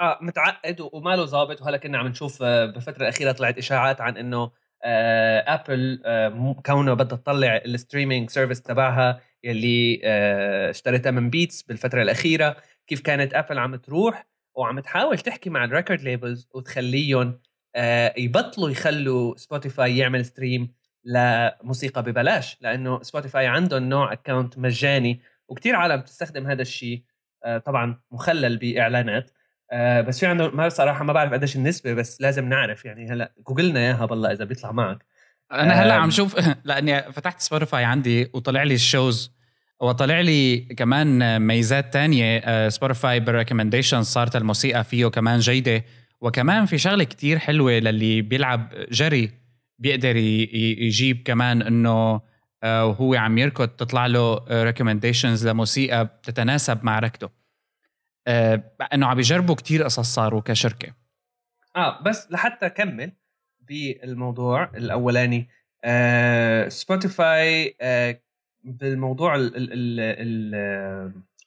آه متعقد وما له ظابط وهلا كنا عم نشوف آه، بالفترة الاخيره طلعت إشاعات عن إنه آه ابل آه كونه بدها تطلع ال streaming service تبعها يلي آه اشتريتها من بيتس بالفترة الأخيرة. كيف كانت ابل عم تروح وعم تحاول تحكي مع ال record labels وتخليهم آه يبطلوا يخلوا سبوتيفاي يعمل stream لموسيقى ببلاش لأنه سبوتيفاي عندهم نوع account مجاني وكثير عالم بتستخدم هذا الشيء آه طبعا مخلل بإعلانات آه بس في عنده ما صراحة ما بعرف قديش النسبة بس لازم نعرف يعني هلأ جوجلنا اياها بالله إذا بيطلع معك. أنا هلأ عم شوف لأني فتحت سبوتيفاي عندي وطلع لي ال shows وطلع لي كمان ميزات تانية سبوتيفاي بال recommendation صارت الموسيقى فيه كمان جيدة. وكمان في شغلة كتير حلوة للي بيلعب جري بيقدر يجيب كمان إنه آه، وهو عم يركض تطلع له recommendations لموسيقى بتتناسب مع ركضه. آه، إنه عم يجربوا كتير قصص صاروا كشركة. آه بس لحتى أكمل بالموضوع الأولاني آه سبوتيفاي آه بالموضوع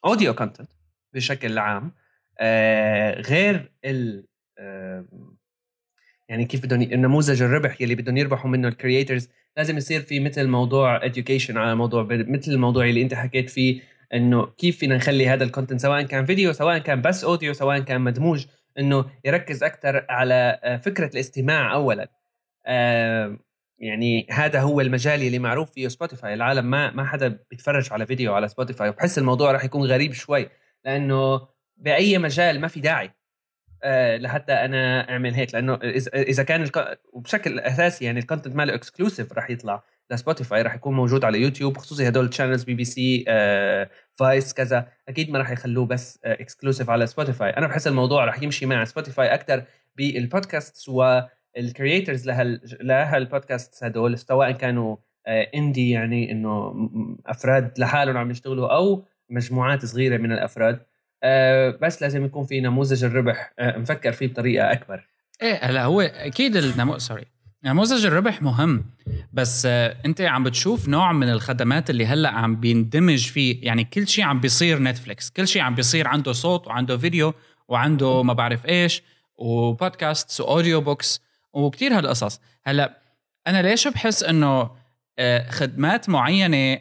ال audio content بشكل عام آه غير ال آه يعني كيف بدهم النموذج الربح يلي بدهم يربحوا منه ال creators لازم يصير في مثل موضوع education على موضوع مثل الموضوع اللي انت حكيت فيه إنه كيف فينا نخلي هذا ال content سواء كان فيديو سواء كان بس audio سواء كان مدموج إنه يركز أكثر على آه، فكرة الاستماع اولا. يعني هذا هو المجال اللي معروف فيه سبوتيفاي العالم ما ما حدا بيتفرج على فيديو على سبوتيفاي وبحس الموضوع راح يكون غريب شوي لأنه بأي مجال ما في داعي أه لحتى أنا أعمل هيك. لأنه اذا كان الك... بشكل أساسي يعني ال content ماله exclusive راح يطلع لسبوتيفاي راح يكون موجود على يوتيوب خصوصي هدول ال channels بي بي سي آه، فايس كذا أكيد ما راح يخلوه بس exclusive على سبوتيفاي أنا بحس الموضوع راح يمشي مع سبوتيفاي أكثر بالبودكاست وال creators لهال لهالبودكاست هدول سواء كانوا indie آه، يعني إنه أفراد لحالهم عم يشتغلوا أو مجموعات صغيرة من الأفراد. آه، بس لازم يكون في نموذج الربح مفكر فيه بطريقة أكبر. إيه هلا هو أكيد النمو sorry نموذج الربح مهم بس أنت عم بتشوف نوع من الخدمات اللي هلأ عم بيندمج فيه. يعني كل شيء عم بيصير نتفليكس كل شيء عم بيصير عنده صوت وعنده فيديو وعنده ما بعرف إيش وبودكاست و audio books وكثير هالقصص. هلأ أنا ليش بحس إنه آه، خدمات معينة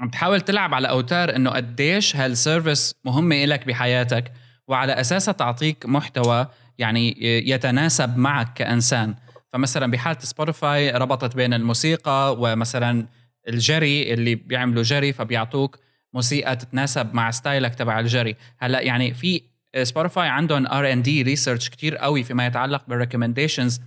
عم تحاول تلعب على أوتار إنه قديش هال service مهمة إلك بحياتك وعلى أساسها تعطيك محتوى يعني يتناسب معك كإنسان. فمثلا بحالة سبوتيفاي ربطت بين الموسيقى ومثلا الجري اللي بيعملوا جري فبيعطوك موسيقى تتناسب مع style ك تبع الجري. هلأ يعني في سبوتيفاي عندهم R and D research كثير قوي فيما يتعلق بال recommendations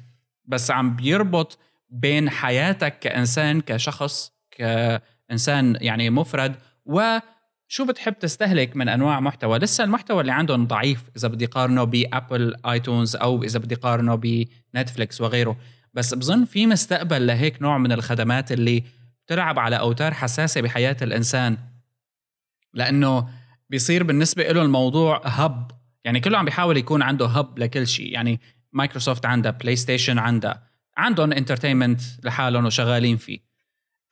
بس عم بيربط بين حياتك كإنسان كشخص كإنسان يعني مفرد وشو بتحب تستهلك من أنواع محتوى؟ لسه المحتوى اللي عندهم ضعيف إذا بدي قارنه ب Apple iTunes أو إذا بدي قارنه بنتفليكس وغيره. بس بظن في مستقبل لهيك نوع من الخدمات اللي بتلعب على أوتار حساسة بحياة الإنسان. لأنه بيصير بالنسبة له الموضوع hub يعني كله عم بيحاول يكون عنده hub لكل شيء. يعني مايكروسوفت عندها بلاي ستيشن عندها عندهم entertainment لحالهم وشغالين فيه.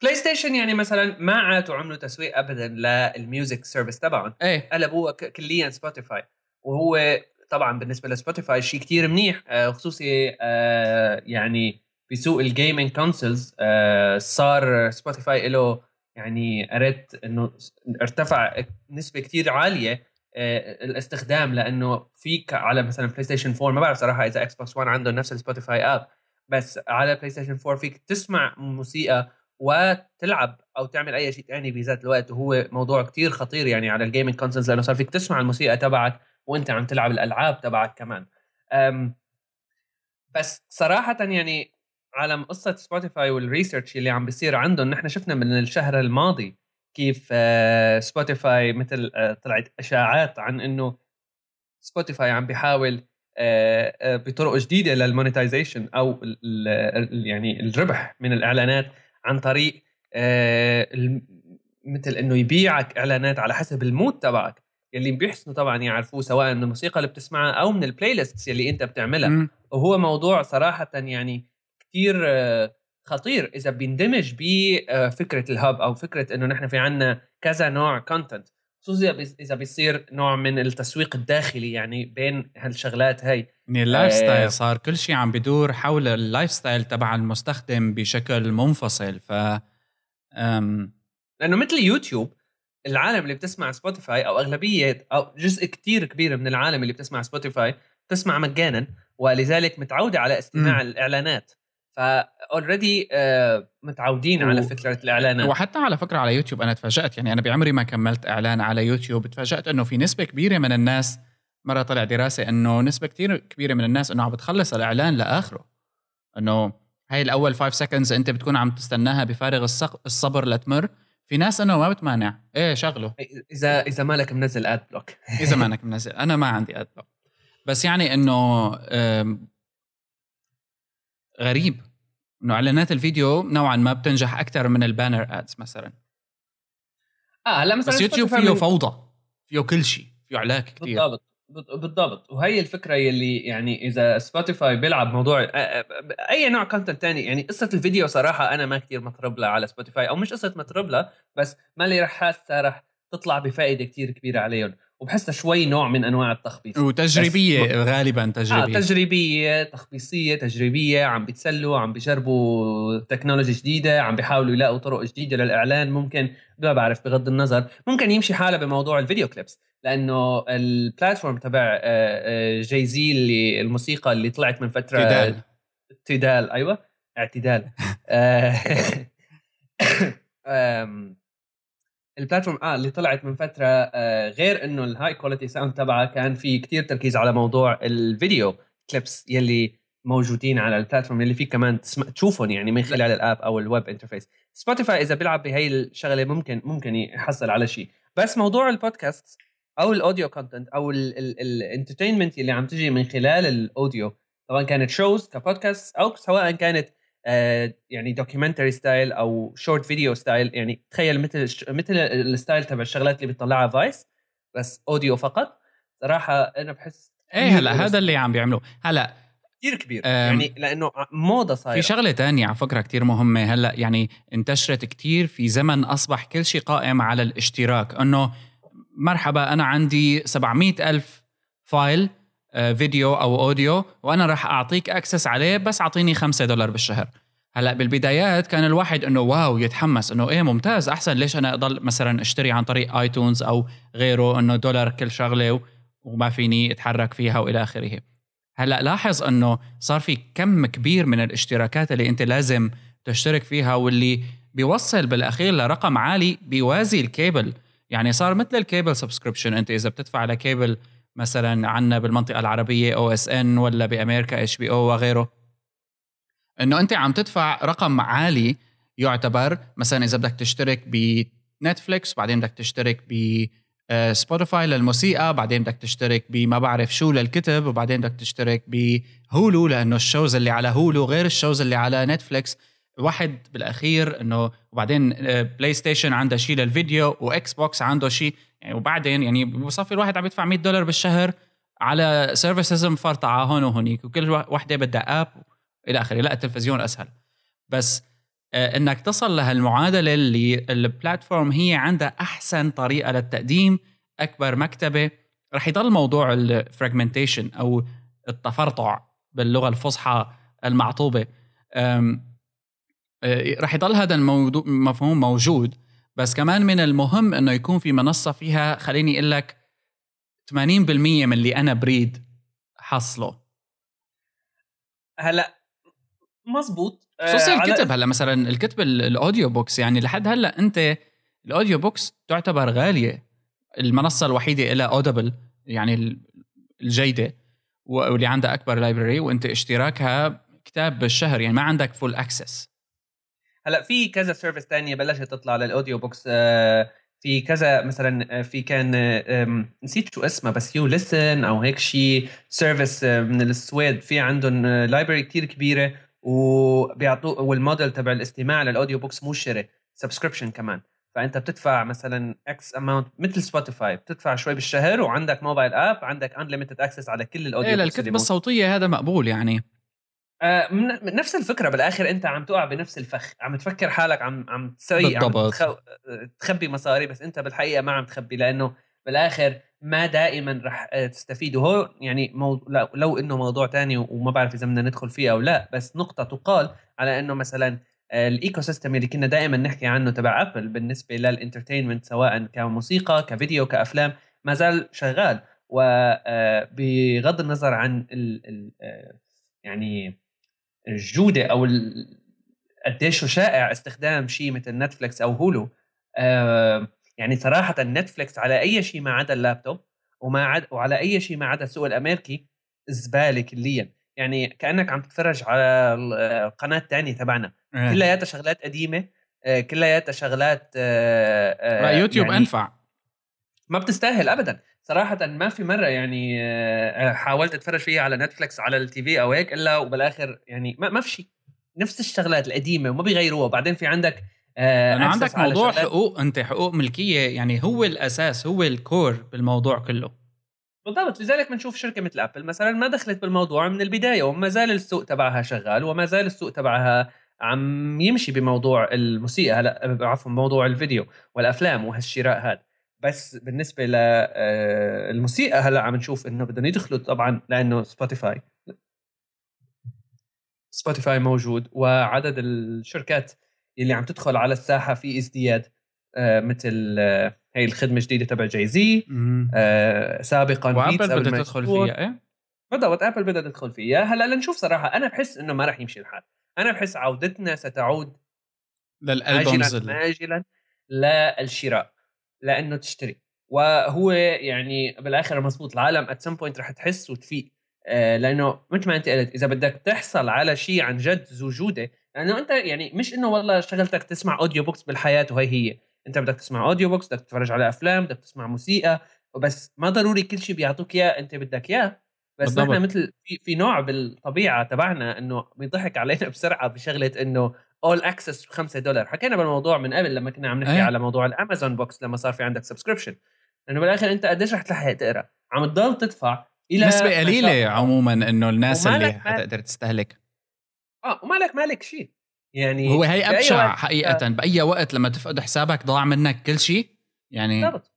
بلاي ستيشن يعني مثلا ما عادوا عملوا تسويق ابدا لل music service تبعهم. إيه. قلبوها كليا سبوتيفاي وهو طبعا بالنسبة لسبوتيفاي شيء كتير منيح آه، خصوصي آه، يعني بسوق ال gaming consoles آه، صار سبوتيفاي له يعني قريت إنه ارتفع نسبة كتير عالية الاستخدام لأنه فيك على مثلا بلاي ستيشن 4 ما بعرف صراحة إذا إكس بوكس 1 عنده نفس السبوتيفاي app بس على بلاي ستيشن 4 فيك تسمع موسيقى وتلعب أو تعمل أي شيء ثاني بذات الوقت وهو موضوع كتير خطير يعني على ال gaming consoles لأنه صار فيك تسمع الموسيقى تبعك وأنت عم تلعب الألعاب تبعك كمان. بس صراحة يعني على قصة سبوتيفاي وال research اللي عم بيصير عندهم نحن شفنا من الشهر الماضي كيف سبوتيفاي مثل طلعت أشاعات عن إنه سبوتيفاي عم بيحاول بطرق جديدة لل monetization أو يعني الربح من الإعلانات عن طريق مثل إنه يبيعك إعلانات على حسب ال mood تبعك يلي بيحسنوا طبعا يعرفوه سواء من الموسيقى اللي بتسمعها أو من ال playlist يلي أنت بتعملها. وهو موضوع صراحة يعني كثير خطير. إذا بيندمج بفكره ال hub أو فكرة إنه نحن في عنا كذا نوع content خصوصا إذا بيصير نوع من التسويق الداخلي يعني بين هالشغلات هاي يعني ال lifestyle صار كل شيء عم بدور حول ال lifestyle تبع المستخدم بشكل منفصل. ف أم... لأنه مثل يوتيوب العالم اللي بتسمع سبوتيفاي أو أغلبية أو جزء كتير كبير من العالم اللي بتسمع سبوتيفاي تسمع مجانا ولذلك متعودة على استماع م. الإعلانات. ف already آه، متعودين. على فكرة الإعلانات. وحتى على فكرة على يوتيوب أنا تفاجات يعني أنا بعمري ما كملت إعلان على يوتيوب تفاجات إنه في نسبة كبيرة من الناس مرة طلع دراسة إنه نسبة كثير كبيرة من الناس إنه عم بتخلص الإعلان لآخره. إنه هاي الأول 5 seconds أنت بتكون عم تستناها بفارغ الصبر لتمر. في ناس إنه ما بتمانع. إيه شغله إذا إذا مالك منزل ad block إذا مالك منزل. أنا ما عندي ad block بس يعني إنه غريب. إنه إعلانات الفيديو نوعا ما بتنجح أكثر من ال banner ads مثلا. آه لا مثلا بس يوتيوب فيه فوضى فيه كل شيء فيه علاك كثير بالضبط بالضبط. وهي الفكرة يلي يعني إذا سبوتيفاي بيلعب موضوع أي نوع content تاني يعني قصة الفيديو صراحة أنا ما كثير مطرب لها على سبوتيفاي أو مش قصة مطرب لها بس ما لي رح حاسه رح تطلع بفائدة كثير كبيرة عليهم. وبحسها شوي نوع من أنواع التخبيص. وتجريبية غالبا تجريبية. آه تجريبية تخبيصية تجريبية عم بيتسلوا عم بيجربوا technology جديدة عم بيحاولوا يلاقوا طرق جديدة للإعلان. ممكن ما بعرف بغض النظر ممكن يمشي حالها بموضوع ال video clips. لأنه ال platform تبع جاي زي اللي الموسيقى اللي طلعت من فترة Tidal. Tidal أيوه Tidal. ال platform آه اللي طلعت من فترة آه غير إنه ال high quality sound تبعها كان في كتير تركيز على موضوع ال video clips يلي موجودين على ال platform اللي فيك كمان تسمع تشوفهم يعني من خلال ال app أو ال web interface سبوتيفاي إذا بيلعب بهي الشغلة ممكن ممكن يحصل على شيء. بس موضوع البودكاست أو ال audio content أو ال entertainment اللي عم تجي من خلال ال audio سواء كانت shows كبودكاست أو سواء كانت يعني documentary style أو short video style يعني تخيل مثل مثل ال style تبع الشغلات اللي بتطلعها Vice بس audio فقط. صراحة أنا بحس إيه هلا هذا اللي عم بيعملوه. هلا كثير كبير. يعني لأنه موضة صايرة. في شغلة تانية على فكرة كثير مهمة. هلا يعني انتشرت كثير في زمن أصبح كل شيء قائم على الاشتراك. إنه مرحبا أنا عندي 700 ألف file آه، فيديو أو audio وأنا راح أعطيك access عليه بس أعطيني 5 دولار بالشهر. هلأ بالبدايات كان الواحد إنه wow يتحمس إنه إيه ممتاز أحسن ليش أنا أضل مثلا أشتري عن طريق آيتونز أو غيره إنه دولار كل شغلة وما فيني أتحرك فيها وإلى آخره. هلأ لاحظ إنه صار في كم كبير من الاشتراكات اللي أنت لازم تشترك فيها واللي بيوصل بالأخير لرقم عالي بيوازي الكيبل. يعني صار مثل ال cable subscription أنت إذا بتدفع على كيبل مثلا عندنا بالمنطقة العربية OSN ولا بأمريكا HBO وغيره. إنه أنت عم تدفع رقم عالي يعتبر مثلا إذا بدك تشترك بنتفليكس بعدين بدك تشترك ب سبوتيفاي للموسيقى بعدين بدك تشترك بما بعرف شو للكتب وبعدين بدك تشترك بهولو لأنه ال shows اللي على هولو غير ال shows اللي على نتفليكس واحد بالأخير إنه وبعدين بلاي ستيشن عنده شيء للفيديو واكس بوكس عنده شيء يعني وبعدين يعني بصفي الواحد عم يدفع 100 دولار بالشهر على services مفرطعة هون وهونيك وكل وحدة بدها app إلى آخره. لا التلفزيون أسهل. بس آه إنك تصل لهالمعادلة اللي ال platform هي عندها أحسن طريقة للتقديم أكبر مكتبة. رح يضل موضوع ال fragmentation أو التفرطع باللغة الفصحى المعطوبة. رح يضل هذا المفهوم موجود بس كمان من المهم إنه يكون في منصة فيها خليني أقول لك 80% من اللي أنا بريد حصله. هلا مزبوط. خصوصي آه الكتب هلا مثلا الكتب ال audio books يعني لحد هلا أنت ال audio books تعتبر غالية. المنصة الوحيدة لها Audible يعني الجيدة واللي عندها أكبر library وأنت اشتراكها كتاب بالشهر يعني ما عندك full access هلأ في كذا service تانية بلشت تطلع لل audio books آه في كذا مثلا في كان نسيت شو اسمه بس You Listen أو هيك شيء service من السويد. في عندهم library كثير كبيرة وبيعطوا والموديل تبع الاستماع لل audio books مو شراء subscription كمان. فأنت بتدفع مثلا X amount مثل سبوتيفاي بتدفع شوي بالشهر وعندك mobile app عندك unlimited access على كل ال audio إيه للكتب الصوتية هذا مقبول يعني. آه نفس الفكرة بالآخر أنت عم تقع بنفس الفخ عم تفكر حالك عم عم تسوي عم تخ... تخبي مصاري بس أنت بالحقيقة ما عم تخبي لأنه بالآخر ما دائما رح آه، تستفيد وهو يعني مو... لو إنه موضوع تاني وما بعرف إذا بدنا ندخل فيه أو لا بس نقطة تقال على إنه مثلا ال ecosystem اللي كنا دائما نحكي عنه تبع أبل بالنسبة لل entertainment سواء كموسيقى كفيديو كأفلام ما زال شغال. وبغض آه، النظر عن ال آه، يعني الجودة أو قديش شائع استخدام شيء مثل نتفلكس أو Hulu يعني صراحة نتفلكس على أي شيء ما عدا اللابتوب وما عدا وعلى أي شيء ما عدا السوق الأمريكي زبالة كليا. يعني كأنك عم تتفرج على القناه الثانية تبعنا. إيه. كلياتها شغلات قديمة آه، كلياتها شغلات آه، آه، يوتيوب يعني أنفع. ما بتستاهل ابدا. صراحة ما في مرة يعني حاولت أتفرج فيها على نتفلكس على ال TV أو هيك إلا وبالآخر يعني ما, ما في شيء. نفس الشغلات القديمة وما بيغيروها. وبعدين في عندك أنا عندك موضوع حقوق أنت حقوق ملكية يعني هو الأساس هو ال core بالموضوع كله. بالضبط. لذلك بنشوف شركة مثل أبل مثلا ما دخلت بالموضوع من البداية وما زال السوق تبعها شغال وما زال السوق تبعها عم يمشي بموضوع الموسيقى هلا عفوا موضوع الفيديو والأفلام وهالشراء هذا. بس بالنسبة للموسيقى هلا عم نشوف إنه بدهم يدخلوا طبعا لأنه سبوتيفاي سبوتيفاي موجود وعدد الشركات اللي عم تدخل على الساحة في ازدياد آه، مثل آه، هي الخدمة الجديدة تبع Jay Z آه سابقا وأبل بدها تدخل فيها إيه؟ بالضبط ابل بدها تدخل فيها. هلا لنشوف صراحة أنا بحس إنه ما راح يمشي الحال. أنا بحس عودتنا ستعود لل albums عاجلا للشراء. لأنه تشتري. وهو يعني بالآخر مزبوط العالم at some point رح تحس وتفيق آه لأنه مثل ما أنت قلت إذا بدك تحصل على شيء عن جد ذو جودة لأنه أنت يعني مش إنه والله شغلتك تسمع audio books بالحياة وهي هي. أنت بدك تسمع audio books بدك تتفرج على أفلام بدك تسمع موسيقى وبس. ما ضروري كل شيء بيعطوك إياه أنت بدك إياه. بس نحن مثل في, في نوع بالطبيعة تبعنا إنه بيضحك علينا بسرعة بشغلة إنه all access ب 5 دولار. حكينا بالموضوع من قبل لما كنا عم نحكي أيه. على موضوع الأمازون books لما صار في عندك subscription لأنه بالآخر أنت قديش رح تلحق تقرأ؟ عم تضل تدفع إلى نسبة قليلة عموما إنه الناس اللي حتقدر تستهلك. آه ومالك مالك شيء. يعني هو هي أبشع حقيقة. بأي وقت لما تفقد حسابك ضاع منك كل شيء. يعني بالضبط.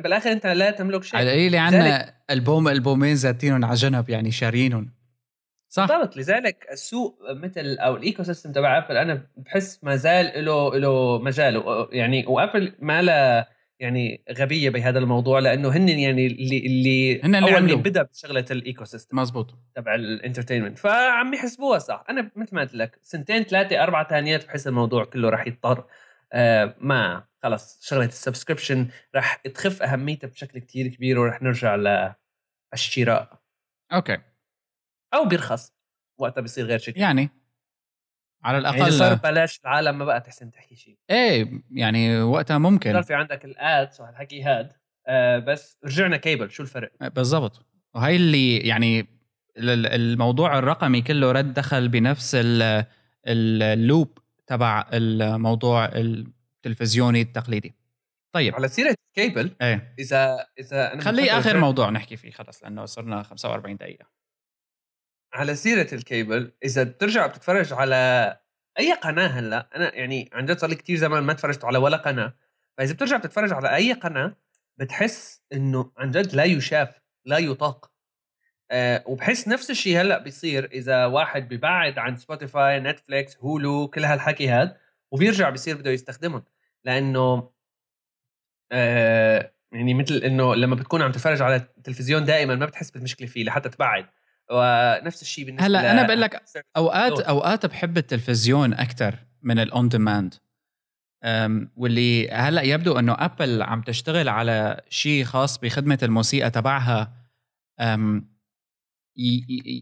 بالآخر أنت لا تملك شيء. على القليله عندنا البوم ألبومين ذاتينهم على جنب يعني شارينهم. صح. بالضبط. لذلك السوق مثل أو ال ecosystem تبع أبل أنا بحس ما زال له له مجال. يعني وأبل ما لها يعني غبية بهذا الموضوع لأنه هن يعني اللي اللي هن اللي أول بدا بشغلة ال ecosystem مزبوط تبع الإنترتينمنت. فعم يحسبوها صح. أنا مثل ما قلت لك سنتين ثلاثة أربع سنيات بحس الموضوع كله راح يضطر آه ما خلص. شغلة ال subscription راح تخف أهميتها بشكل كتير كبير وراح نرجع للشراء okay. أو بيرخص وقتها بيصير غير شكل يعني على الأقل يعني صار ببلاش العالم ما بقى تحسن تحكي شيء. إيه يعني وقتها ممكن. صار في عندك ال ads وهالحكي هاد آه بس رجعنا كيبل شو الفرق؟ إيه، بالضبط. وهي اللي يعني الموضوع الرقمي كله رد دخل بنفس ال loop تبع الموضوع التلفزيوني التقليدي. طيب. على سيرة كيبل إيه. اذا إذا أنا خليه آخر موضوع نحكي فيه خلص لأنه صرنا 45 دقيقة. على سيرة الكيبل إذا بترجع بتتفرج على أي قناة هلأ أنا يعني عن جد صار لي كثير زمان ما تفرجت على ولا قناة فإذا بترجع بتتفرج على أي قناة بتحس إنه عن جد لا يشاف لا يطاق. أه وبحس نفس الشيء هلأ بيصير إذا واحد ببعد عن سبوتيفاي نتفليكس Hulu كل هالحكي هذا وبيرجع بيصير بده يستخدمهم. لأنه أه يعني مثل إنه لما بتكون عم تتفرج على التلفزيون دائما ما بتحس بالمشكلة فيه لحتى تبعد. ونفس الشيء بالنسبة هلا أنا بقول لك اوقات أوقات بحب التلفزيون أكثر من ال on demand واللي هلا يبدو إنه ابل عم تشتغل على شيء خاص بخدمة الموسيقى تبعها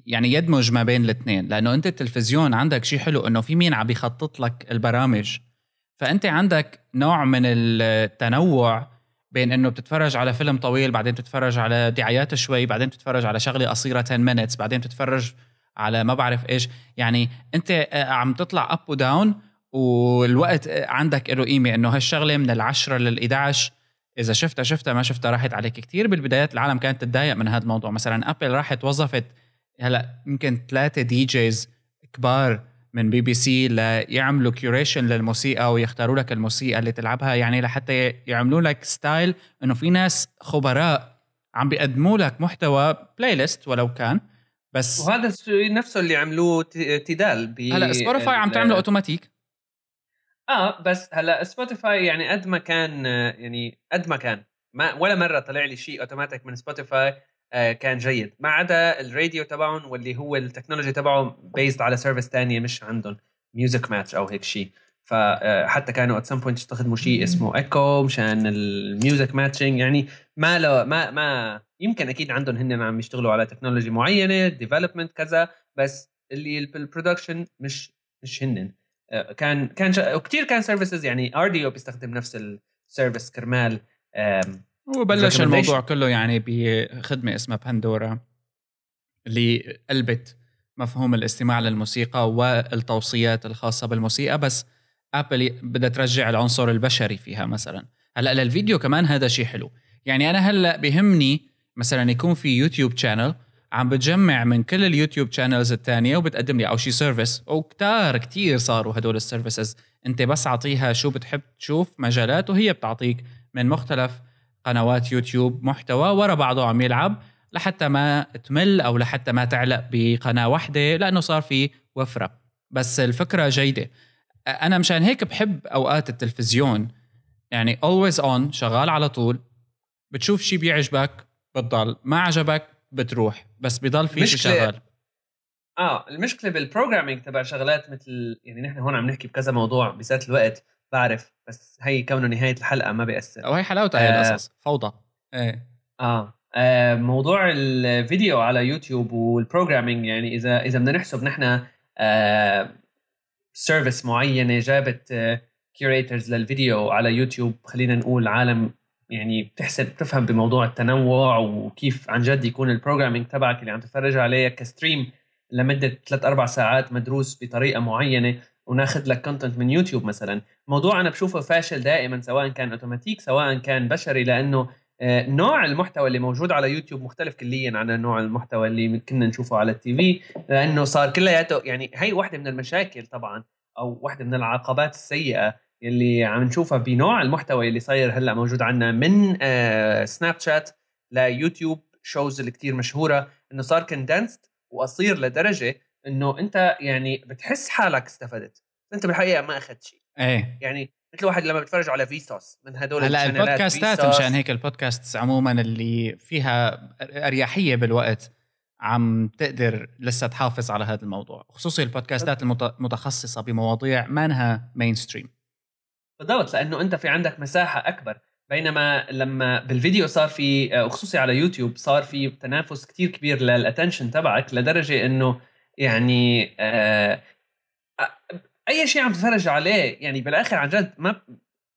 يعني يدمج ما بين الاثنين. لأنه أنت التلفزيون عندك شيء حلو إنه في مين عم يخطط لك البرامج. فأنت عندك نوع من التنوع بين إنه بتتفرج على فيلم طويل بعدين بتتفرج على دعايات شوي بعدين بتتفرج على شغلة قصيرة 10 minutes بعدين بتتفرج على ما بعرف إيش. يعني أنت آه، عم تطلع up و down والوقت عندك له قيمة إنه هالشغلة من العشرة لل 11 إذا شفتها شفتها ما شفتها راحت عليك. كثير بالبدايات العالم كانت تتضايق من هذا الموضوع. مثلا ابل راحت وظفت هلأ يمكن ثلاثة DJs كبار من بي بي سي ليعملوا curation للموسيقى ويختاروا لك الموسيقى اللي تلعبها. يعني لحتى يعملوا لك style إنه في ناس خبراء عم بيقدموا لك محتوى playlist ولو كان بس وهذا الشيء نفسه اللي عملوه تيدال هلا سبوتيفاي عم تعمله اوتوماتيك آه بس هلا سبوتيفاي يعني قد ما كان يعني قد ما كان. ما ولا مرة طلع لي شيء اوتوماتيك من سبوتيفاي آه كان جيد. ما عدا الراديو تبعهم واللي هو ال technology تبعهم بيزد على service ثانية مش عندهم music match أو هيك شيء فحتى كانوا at some point يستخدموا شيء اسمه ايكو مشان ال music matching يعني ما له ما ما يمكن أكيد عندهم هن عم يشتغلوا على technology معينة development كذا بس اللي بال production مش مش هن. آه، كان كان وكثير كان services يعني Rdio بيستخدم نفس ال service كرمال. وبلش الموضوع كله يعني بخدمة اسمها باندورا اللي قلبت مفهوم الاستماع للموسيقى والتوصيات الخاصة بالموسيقى بس ابل بدها ترجع العنصر البشري فيها مثلا. هلأ للفيديو كمان هذا شيء حلو. يعني أنا هلأ بهمني مثلا يكون في يوتيوب channel عم بتجمع من كل اليوتيوب channels الثانية وبتقدم لي أو شي service وكتار كتير صاروا هدول ال services أنت بس أعطيها شو بتحب تشوف مجالات وهي بتعطيك من مختلف قنوات يوتيوب محتوى ورا بعضه عم يلعب لحتى ما تمل أو لحتى ما تعلق بقناة واحدة لأنه صار في وفرة. بس الفكرة جيدة. أنا مشان هيك بحب أوقات التلفزيون. يعني always on شغال على طول. بتشوف شيء بيعجبك بتضل. ما عجبك بتروح. بس بضل في شيء شغال. آه المشكلة بال programming تبع شغلات مثل يعني نحن هون عم نحكي بكذا موضوع بذات الوقت بعرف. بس هي كونه نهاية الحلقة ما بيأثر. أو هي حلاوتها هي آه القصص فوضى. إيه. آه. آه موضوع الفيديو على يوتيوب وال programming يعني إذا إذا بدنا نحسب نحن آه service معينة جابت curators آه للفيديو على يوتيوب خلينا نقول عالم يعني بتحسب بتفهم بموضوع التنوع وكيف عن جد يكون ال programming تبعك اللي عم تتفرج عليه ك stream لمدة ثلاث أربع ساعات مدروس بطريقة معينة. وناخذ لك content من يوتيوب مثلا. موضوع أنا بشوفه فاشل دائما سواء كان اوتوماتيك سواء كان بشري لأنه آه، نوع المحتوى اللي موجود على يوتيوب مختلف كليا عن نوع المحتوى اللي كنا نشوفه على ال TV. لأنه صار كلياته يعني هي واحدة من المشاكل طبعا أو واحدة من العقبات السيئة اللي عم نشوفها بنوع المحتوى اللي صاير هلأ موجود عندنا من آه سناب شات ليوتيوب shows اللي كتير مشهورة. إنه صار condensed وقصير لدرجة إنه أنت يعني بتحس حالك استفدت. أنت بالحقيقة ما أخذت شيء. إيه. يعني مثل واحد لما بتفرج على Vsauce من هدول هلأ البودكاستات مشان هيك البودكاست عموما اللي فيها أريحية بالوقت عم تقدر لسه تحافظ على هذا الموضوع. خصوصي البودكاستات المتخصصه بمواضيع ما انها mainstream بالضبط لأنه أنت في عندك مساحة أكبر. بينما لما بالفيديو صار في آه، وخصوصي على يوتيوب صار في تنافس كتير كبير لل attention تبعك لدرجة إنه يعني آه أي شيء عم تتفرج عليه يعني بالآخر عن جد ما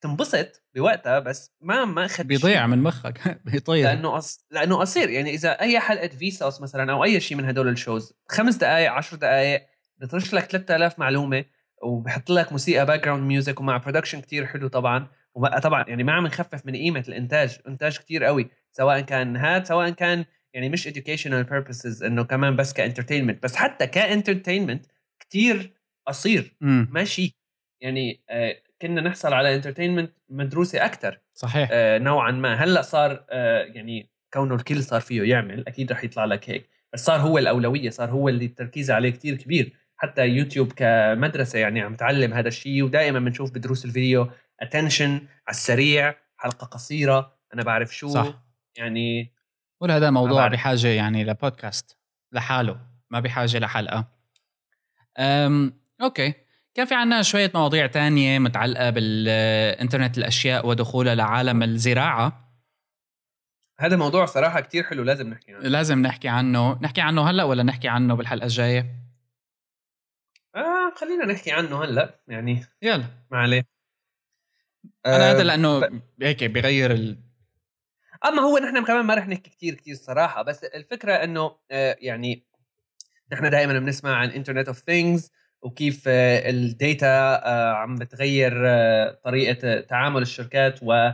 تنبسط بوقتها بس ما ما اخذ بيضيع من مخك بيطير. لأنه أص... لأنه قصير. يعني إذا أي حلقة Vsauce مثلا أو أي شيء من هدول ال shows خمس دقائق عشر دقائق بترش لك 3000 معلومة وبحط لك موسيقى background music ومع production كتير حلو طبعا. وبقى طبعا يعني ما عم نخفف من قيمة الإنتاج إنتاج كتير قوي سواء كان هاد سواء كان يعني مش educational purposes إنه كمان بس ك entertainment بس حتى ك entertainment كتير قصير. ماشي. يعني آه كنا نحصل على entertainment مدروسة أكثر صحيح. آه نوعا ما. هلأ صار آه يعني كونه الكل صار فيه يعمل أكيد رح يطلع لك هيك. بس صار هو الأولوية صار هو اللي التركيز عليه كتير كبير. حتى يوتيوب كمدرسة يعني عم تعلم هذا الشيء ودائما بنشوف بدروس الفيديو attention على السريع حلقة قصيرة أنا بعرف شو. صح. يعني ولا هذا موضوع بحاجة يعني لبودكاست لحاله ما بحاجة لحلقة. أم okay. كان في عنا شوية مواضيع تانية متعلقة بالإنترنت الأشياء ودخولها لعالم الزراعة. هذا موضوع صراحة كتير حلو لازم نحكي عنه. لازم نحكي عنه. نحكي عنه هلأ ولا نحكي عنه بالحلقة الجاية؟ آه خلينا نحكي عنه هلأ يعني يلا. ما عليه. أنا هذا لأنه ب... هيك بغير. أما هو نحن كمان ما رح نحكي كثير كثير صراحة بس الفكرة إنه يعني نحن دائما بنسمع عن internet of things وكيف ال data عم بتغير طريقة تعامل الشركات و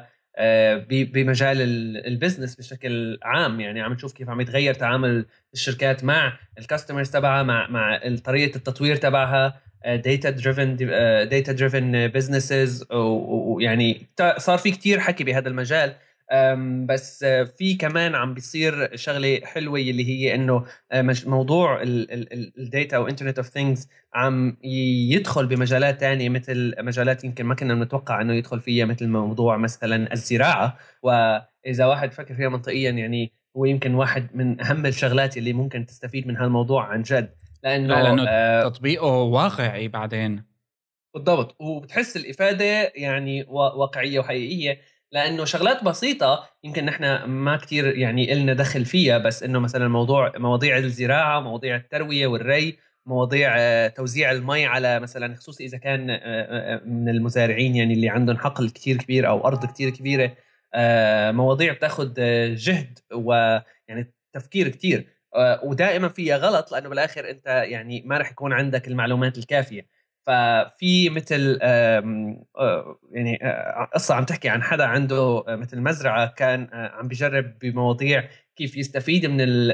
بمجال ال business بشكل عام. يعني عم نشوف كيف عم يتغير تعامل الشركات مع ال customers تبعها مع مع طريقة التطوير تبعها data driven data driven businesses ويعني صار في كتير حكي بهذا المجال. بس في كمان عم بيصير شغلة حلوة اللي هي إنه موضوع ال data و internet of things عم يدخل بمجالات تانية مثل مجالات يمكن ما كنا نتوقع إنه يدخل فيها مثل موضوع مثلا الزراعة. وإذا واحد فكر فيها منطقيا يعني هو يمكن واحد من أهم الشغلات اللي ممكن تستفيد من هالموضوع عن جد. لأنه لأنه آه تطبيقه واقعي بعدين. بالضبط. وبتحس الإفادة يعني واقعية وحقيقية. لأنه شغلات بسيطة يمكن نحن ما كثير يعني إلنا دخل فيها بس إنه مثلا موضوع مواضيع الزراعة مواضيع التروية والري مواضيع آه، توزيع المي على مثلا خصوصي إذا كان آه، آه، من المزارعين يعني اللي عندهم حقل كثير كبير أو أرض كثير كبيرة مواضيع بتاخذ جهد ويعني تفكير كثير ودائما فيها غلط لأنه بالآخر أنت يعني ما راح يكون عندك المعلومات الكافية. ففي مثل يعني قصة عم تحكي عن حدا عنده مثل مزرعة كان عم بجرب بمواضيع كيف يستفيد من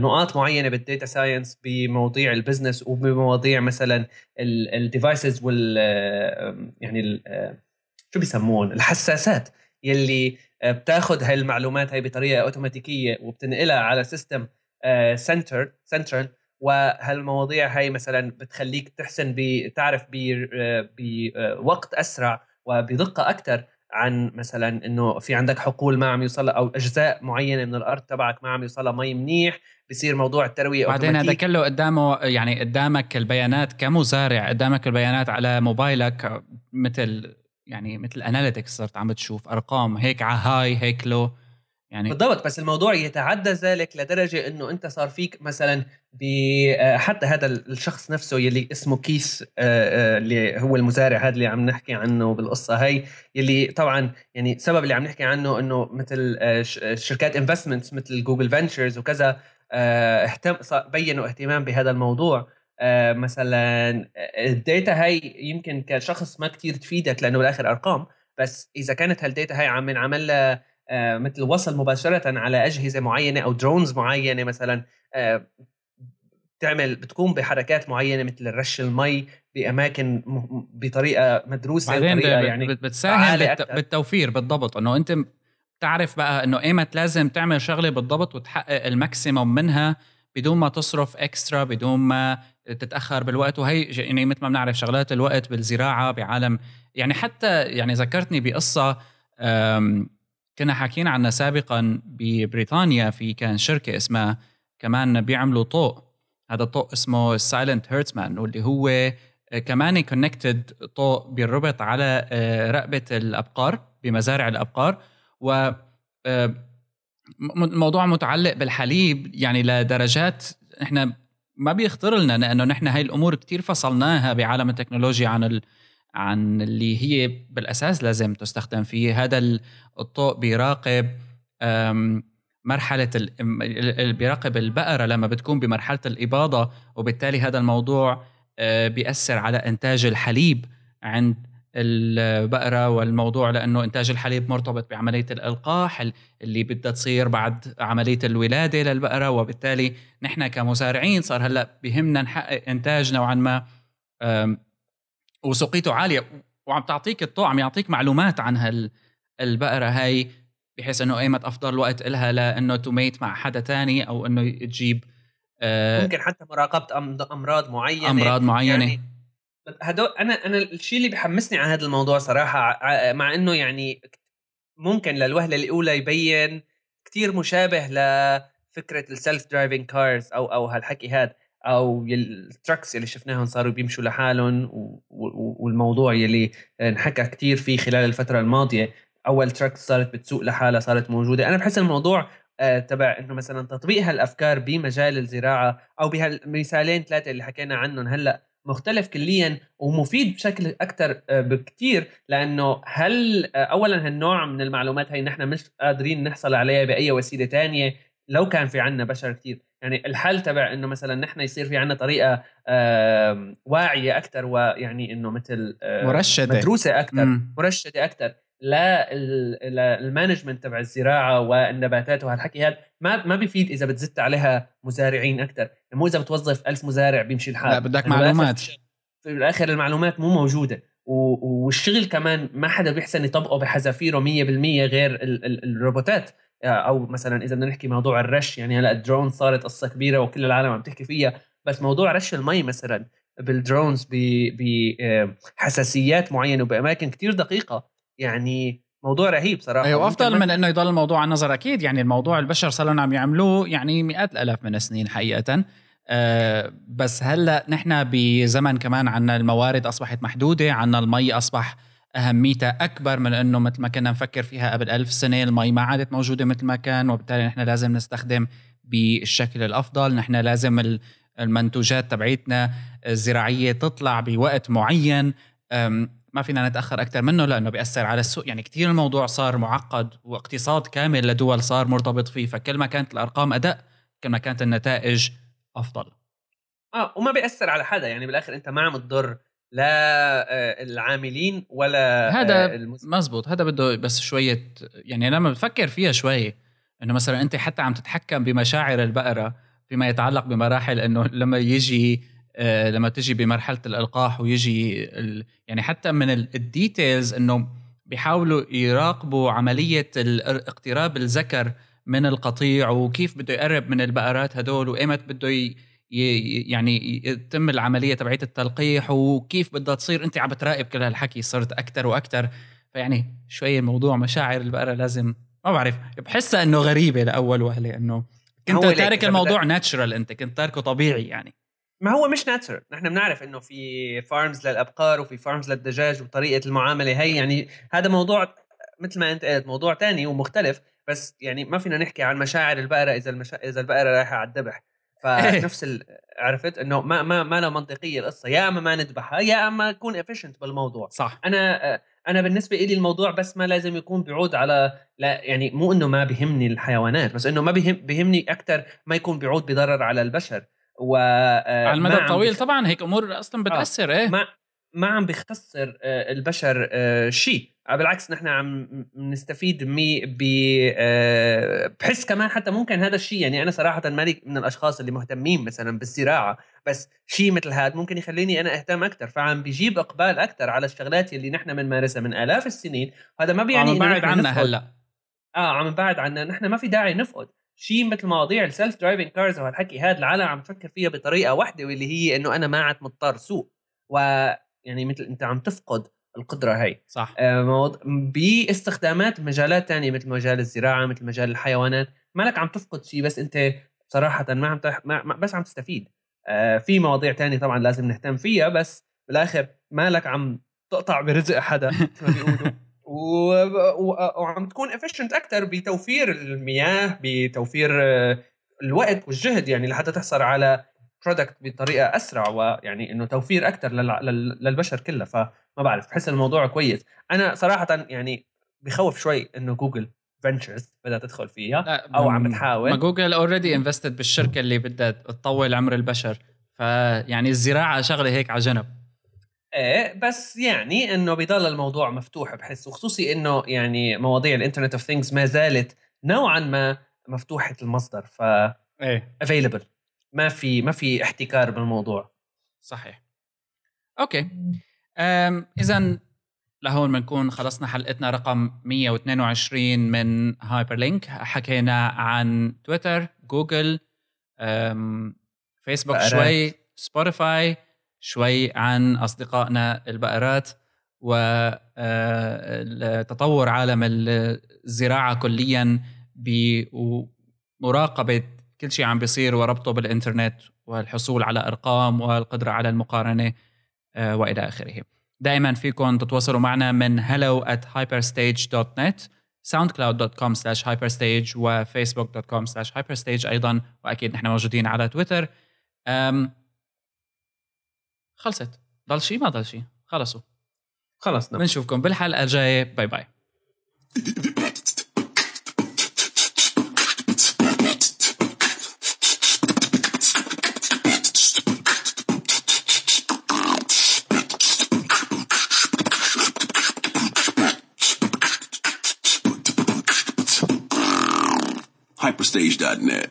نقاط معينة بال data science بمواضيع ال business وبمواضيع مثلا ال devices وال يعني ال شو بيسمون الحساسات يلي بتاخذ هاي المعلومات هاي بطريقة اوتوماتيكيه وبتنقلها على system center central وهالمواضيع هاي مثلا بتخليك تحسن بتعرف بوقت أسرع وبدقة أكثر عن مثلا إنه في عندك حقول ما عم يوصل أو أجزاء معينة من الأرض تبعك ما عم يوصلها مي منيح بصير موضوع التروية بعدين هذا كله قدامه يعني قدامك البيانات كمزارع قدامك البيانات على موبايلك مثل يعني مثل analytics صرت عم تشوف أرقام هيك على هاي هيك لو. يعني بالضبط بس الموضوع يتعدى ذلك لدرجة إنه أنت صار فيك مثلا آه، حتى هذا الشخص نفسه يلي اسمه كيس آه، آه، اللي هو المزارع هذا اللي عم نحكي عنه بالقصة هي يلي طبعا يعني السبب اللي عم نحكي عنه إنه مثل شركات investments مثل Google Ventures وكذا اهتم بينوا اهتمام بهذا الموضوع. مثلا ال data هاي يمكن كشخص ما كتير تفيدك لأنه بالآخر أرقام بس إذا كانت هال data هاي عم نعمل آه، مثل وصل مباشرة على أجهزة معينة أو drones معينة مثلا آه، بتعمل بتقوم بحركات معينة مثل رش المي بأماكن بطريقة مدروسة بعدين بطريقة يعني بتساهم بالتوفير بالضبط. إنه أنت بتعرف بقى إنه إيمت لازم تعمل شغلة بالضبط وتحقق ال maximum منها بدون ما تصرف extra بدون ما تتأخر بالوقت. وهي يعني مثل ما بنعرف شغلات الوقت بالزراعة بعالم يعني حتى يعني ذكرتني بقصة كنا حاكيين عنها سابقا ببريطانيا في كان شركة اسمها كمان بيعملوا طوق. هذا الطوق اسمه Silent Herdsman واللي هو آه، كمان connected طوق بيربط على آه، رقبة الأبقار بمزارع الأبقار. و آه، موضوع متعلق بالحليب يعني لدرجات إحنا ما بيخطر لنا لأنه نحن هاي الأمور كتير فصلناها بعالم التكنولوجيا عن عن اللي هي بالأساس لازم تستخدم فيه. هذا الطوق بيراقب مرحلة بيراقب البقرة لما بتكون بمرحلة الإباضة وبالتالي هذا الموضوع آه، بيأثر على إنتاج الحليب عند البقرة والموضوع لأنه إنتاج الحليب مرتبط بعملية الإلقاح اللي بدها تصير بعد عملية الولادة للبقرة. وبالتالي نحن كمزارعين صار هلأ بهمنا نحقق إنتاج نوعا ما وسقيته عالية وعم تعطيك الطوع عم يعطيك معلومات عن هالبقره هاي بحيث إنه ايمت افضل وقت لها لإنه تميت مع حدا تاني أو إنه تجيب آه ممكن حتى مراقبة أمراض معينة أمراض معينة. يعني هدول أنا أنا الشيء اللي بحمسني على هذا الموضوع صراحة مع إنه يعني ممكن للوهلة الأولى يبين كثير مشابه لفكرة ال self-driving cars أو أو هالحكي هذا أو ال trucks اللي شفناهم صاروا بيمشوا لحالهم والموضوع يلي انحكى كتير فيه خلال الفترة الماضية. أول trucks صارت بتسوق لحالها صارت موجودة. أنا بحس الموضوع آه، تبع إنه مثلا تطبيق هالأفكار بمجال الزراعة أو بهالمثالين ثلاثة اللي حكينا عنهم هلأ مختلف كليا ومفيد بشكل أكثر آه، بكثير لأنه هل آه، اولا هالنوع من المعلومات هي نحن مش قادرين نحصل عليها بأي وسيلة تانية؟ لو كان في عنا بشر كثير يعني الحل تبع إنه مثلا نحن يصير في عنا طريقة واعية أكثر ويعني إنه مثل مرشدة. مدروسة أكثر مرشدة أكثر لل management تبع الزراعة والنباتات وهالحكي هذا ما ما بيفيد إذا بتزت عليها مزارعين أكثر مو إذا بتوظف ألف مزارع بيمشي الحال. لا بدك يعني معلومات. في الآخر المعلومات مو موجودة. والشغل كمان ما حدا بيحسن يطبقه بحذافيره 100% غير الروبوتات. أو مثلا إذا بدنا نحكي موضوع الرش يعني هلأ الدرون صارت قصة كبيرة وكل العالم عم تحكي فيها بس موضوع رش المي مثلا بال drones بحساسيات معينة وبأماكن كتير دقيقة يعني موضوع رهيب صراحة. أيوه أفضل من إنه يضل الموضوع على النظر أكيد يعني الموضوع البشر صار لهم عم يعملوه يعني مئات الآلاف من السنين حقيقة. أه بس هلأ نحن بزمن كمان عنا الموارد أصبحت محدودة عنا المي أصبح أهميتها أكبر من أنه مثل ما كنا نفكر فيها قبل ألف سنة المي ما عادت موجودة مثل ما كان وبالتالي نحن لازم نستخدم بالشكل الأفضل. نحن لازم المنتوجات تبعيتنا الزراعية تطلع بوقت معين. ما فينا نتأخر أكثر منه لأنه بيأثر على السوق. يعني كثير الموضوع صار معقد واقتصاد كامل لدول صار مرتبط فيه فكل ما كانت الأرقام اداء كل ما كانت النتائج أفضل. آه وما بيأثر على حدا. يعني بالآخر أنت ما عم تضر لا آه، العاملين ولا هذا آه، مزبوط هذا بده بس شوية يعني لما بفكر فيها شوي إنه مثلا أنت حتى عم تتحكم بمشاعر البقرة فيما يتعلق بمراحل إنه لما يجي آه، لما تجي بمرحلة الإلقاح ويجي يعني حتى من الديتيلز إنه بيحاولوا يراقبوا عملية اقتراب الذكر من القطيع وكيف بده يقرب من البقرات هدول وإيمت بده يعني يتم العملية تبعية التلقيح وكيف بدها تصير أنت عم بتراقب كل هالحكي صرت أكثر وأكثر فيعني شوي الموضوع مشاعر البقرة لازم ما بعرف بحسها إنه غريبة لأول وهلة إنه كنت تارك الموضوع natural أنت كنت تاركه طبيعي يعني. ما هو مش natural نحن بنعرف إنه في farms للأبقار وفي farms للدجاج وطريقة المعاملة هي يعني هذا موضوع مثل ما أنت قلت موضوع تاني ومختلف. بس يعني ما فينا نحكي عن مشاعر البقرة إذا المشا... إذا البقرة رايحة على الذبح. فنفس ال... عرفت؟ إنه ما ما ما لها منطقية القصة يا أما ما نذبحها يا أما نكون efficient بالموضوع. صح. أنا أنا بالنسبة لي الموضوع بس ما لازم يكون بيعود على لا يعني مو إنه ما بيهمني الحيوانات بس إنه ما بيهم بيهمني أكثر ما يكون بيعود بضرر على البشر. و آه، على المدى الطويل طبعا هيك أمور أصلا آه، بتأثر إيه. ما ما عم بيخسر آه، البشر شيء بالعكس نحن عم نستفيد مي ب بحس كمان حتى ممكن هذا الشيء يعني أنا صراحة مالي من الأشخاص اللي مهتمين مثلا بالزراعة بس شيء مثل هذا ممكن يخليني أنا أهتم أكثر فعم بيجيب إقبال أكثر على الشغلات اللي نحن بنمارسها من آلاف السنين هذا ما بيعني عم بعد عنا هلأ. آه عم بعد عنا نحن ما في داعي نفقد. شيء مثل مواضيع ال self-driving cars وهالحكي هذا العالم عم تفكر فيها بطريقة واحدة واللي هي إنه أنا ما عاد مضطر سوق. ويعني مثل أنت عم تفقد القدرة هي. صح. آه باستخدامات مجالات تانية مثل مجال الزراعة مثل مجال الحيوانات مالك عم تفقد شيء بس انت صراحة ما عم تح... ما... بس عم تستفيد. آه في مواضيع تانية طبعا لازم نهتم فيها بس بالآخر مالك عم تقطع برزق حدا مثل ما بيقولوا. و... و... وعم تكون efficient أكثر بتوفير المياه بتوفير آه، الوقت والجهد يعني لحتى تحصل على product بطريقة أسرع ويعني إنه توفير أكثر لل... للبشر كلها فما بعرف بحس الموضوع كويس. أنا صراحة يعني بخوف شوي إنه Google Ventures بدها تدخل فيها أو عم بتحاول ما Google already invested بالشركة اللي بدها تطول عمر البشر فيعني الزراعة شغلة هيك على جنب. إيه بس يعني إنه بيضل الموضوع مفتوح بحس وخصوصي إنه يعني مواضيع ال internet of things ما زالت نوعا ما مفتوحة المصدر ف إيه. available ما في ما في احتكار بالموضوع. صحيح. okay. اذا لهون بنكون خلصنا حلقتنا رقم 122 من هايبر لينك حكينا عن تويتر جوجل فيسبوك شوي سبوتيفاي شوي عن أصدقائنا البقرات وتطور عالم الزراعة كليا بمراقبة كل شيء عم بيصير وربطه بالإنترنت والحصول على أرقام والقدرة على المقارنة آه، وإلى آخره. دائما فيكم تتواصلوا معنا من hello at hyperstage.net soundcloud.com slash hyperstage وفيسبوك.com slash hyperstage أيضا وأكيد نحن موجودين على تويتر. خلصت. ضل شيء ما ضل شيء خلصوا. خلصنا. بنشوفكم بالحلقة الجاية. باي باي Hyperstage.net.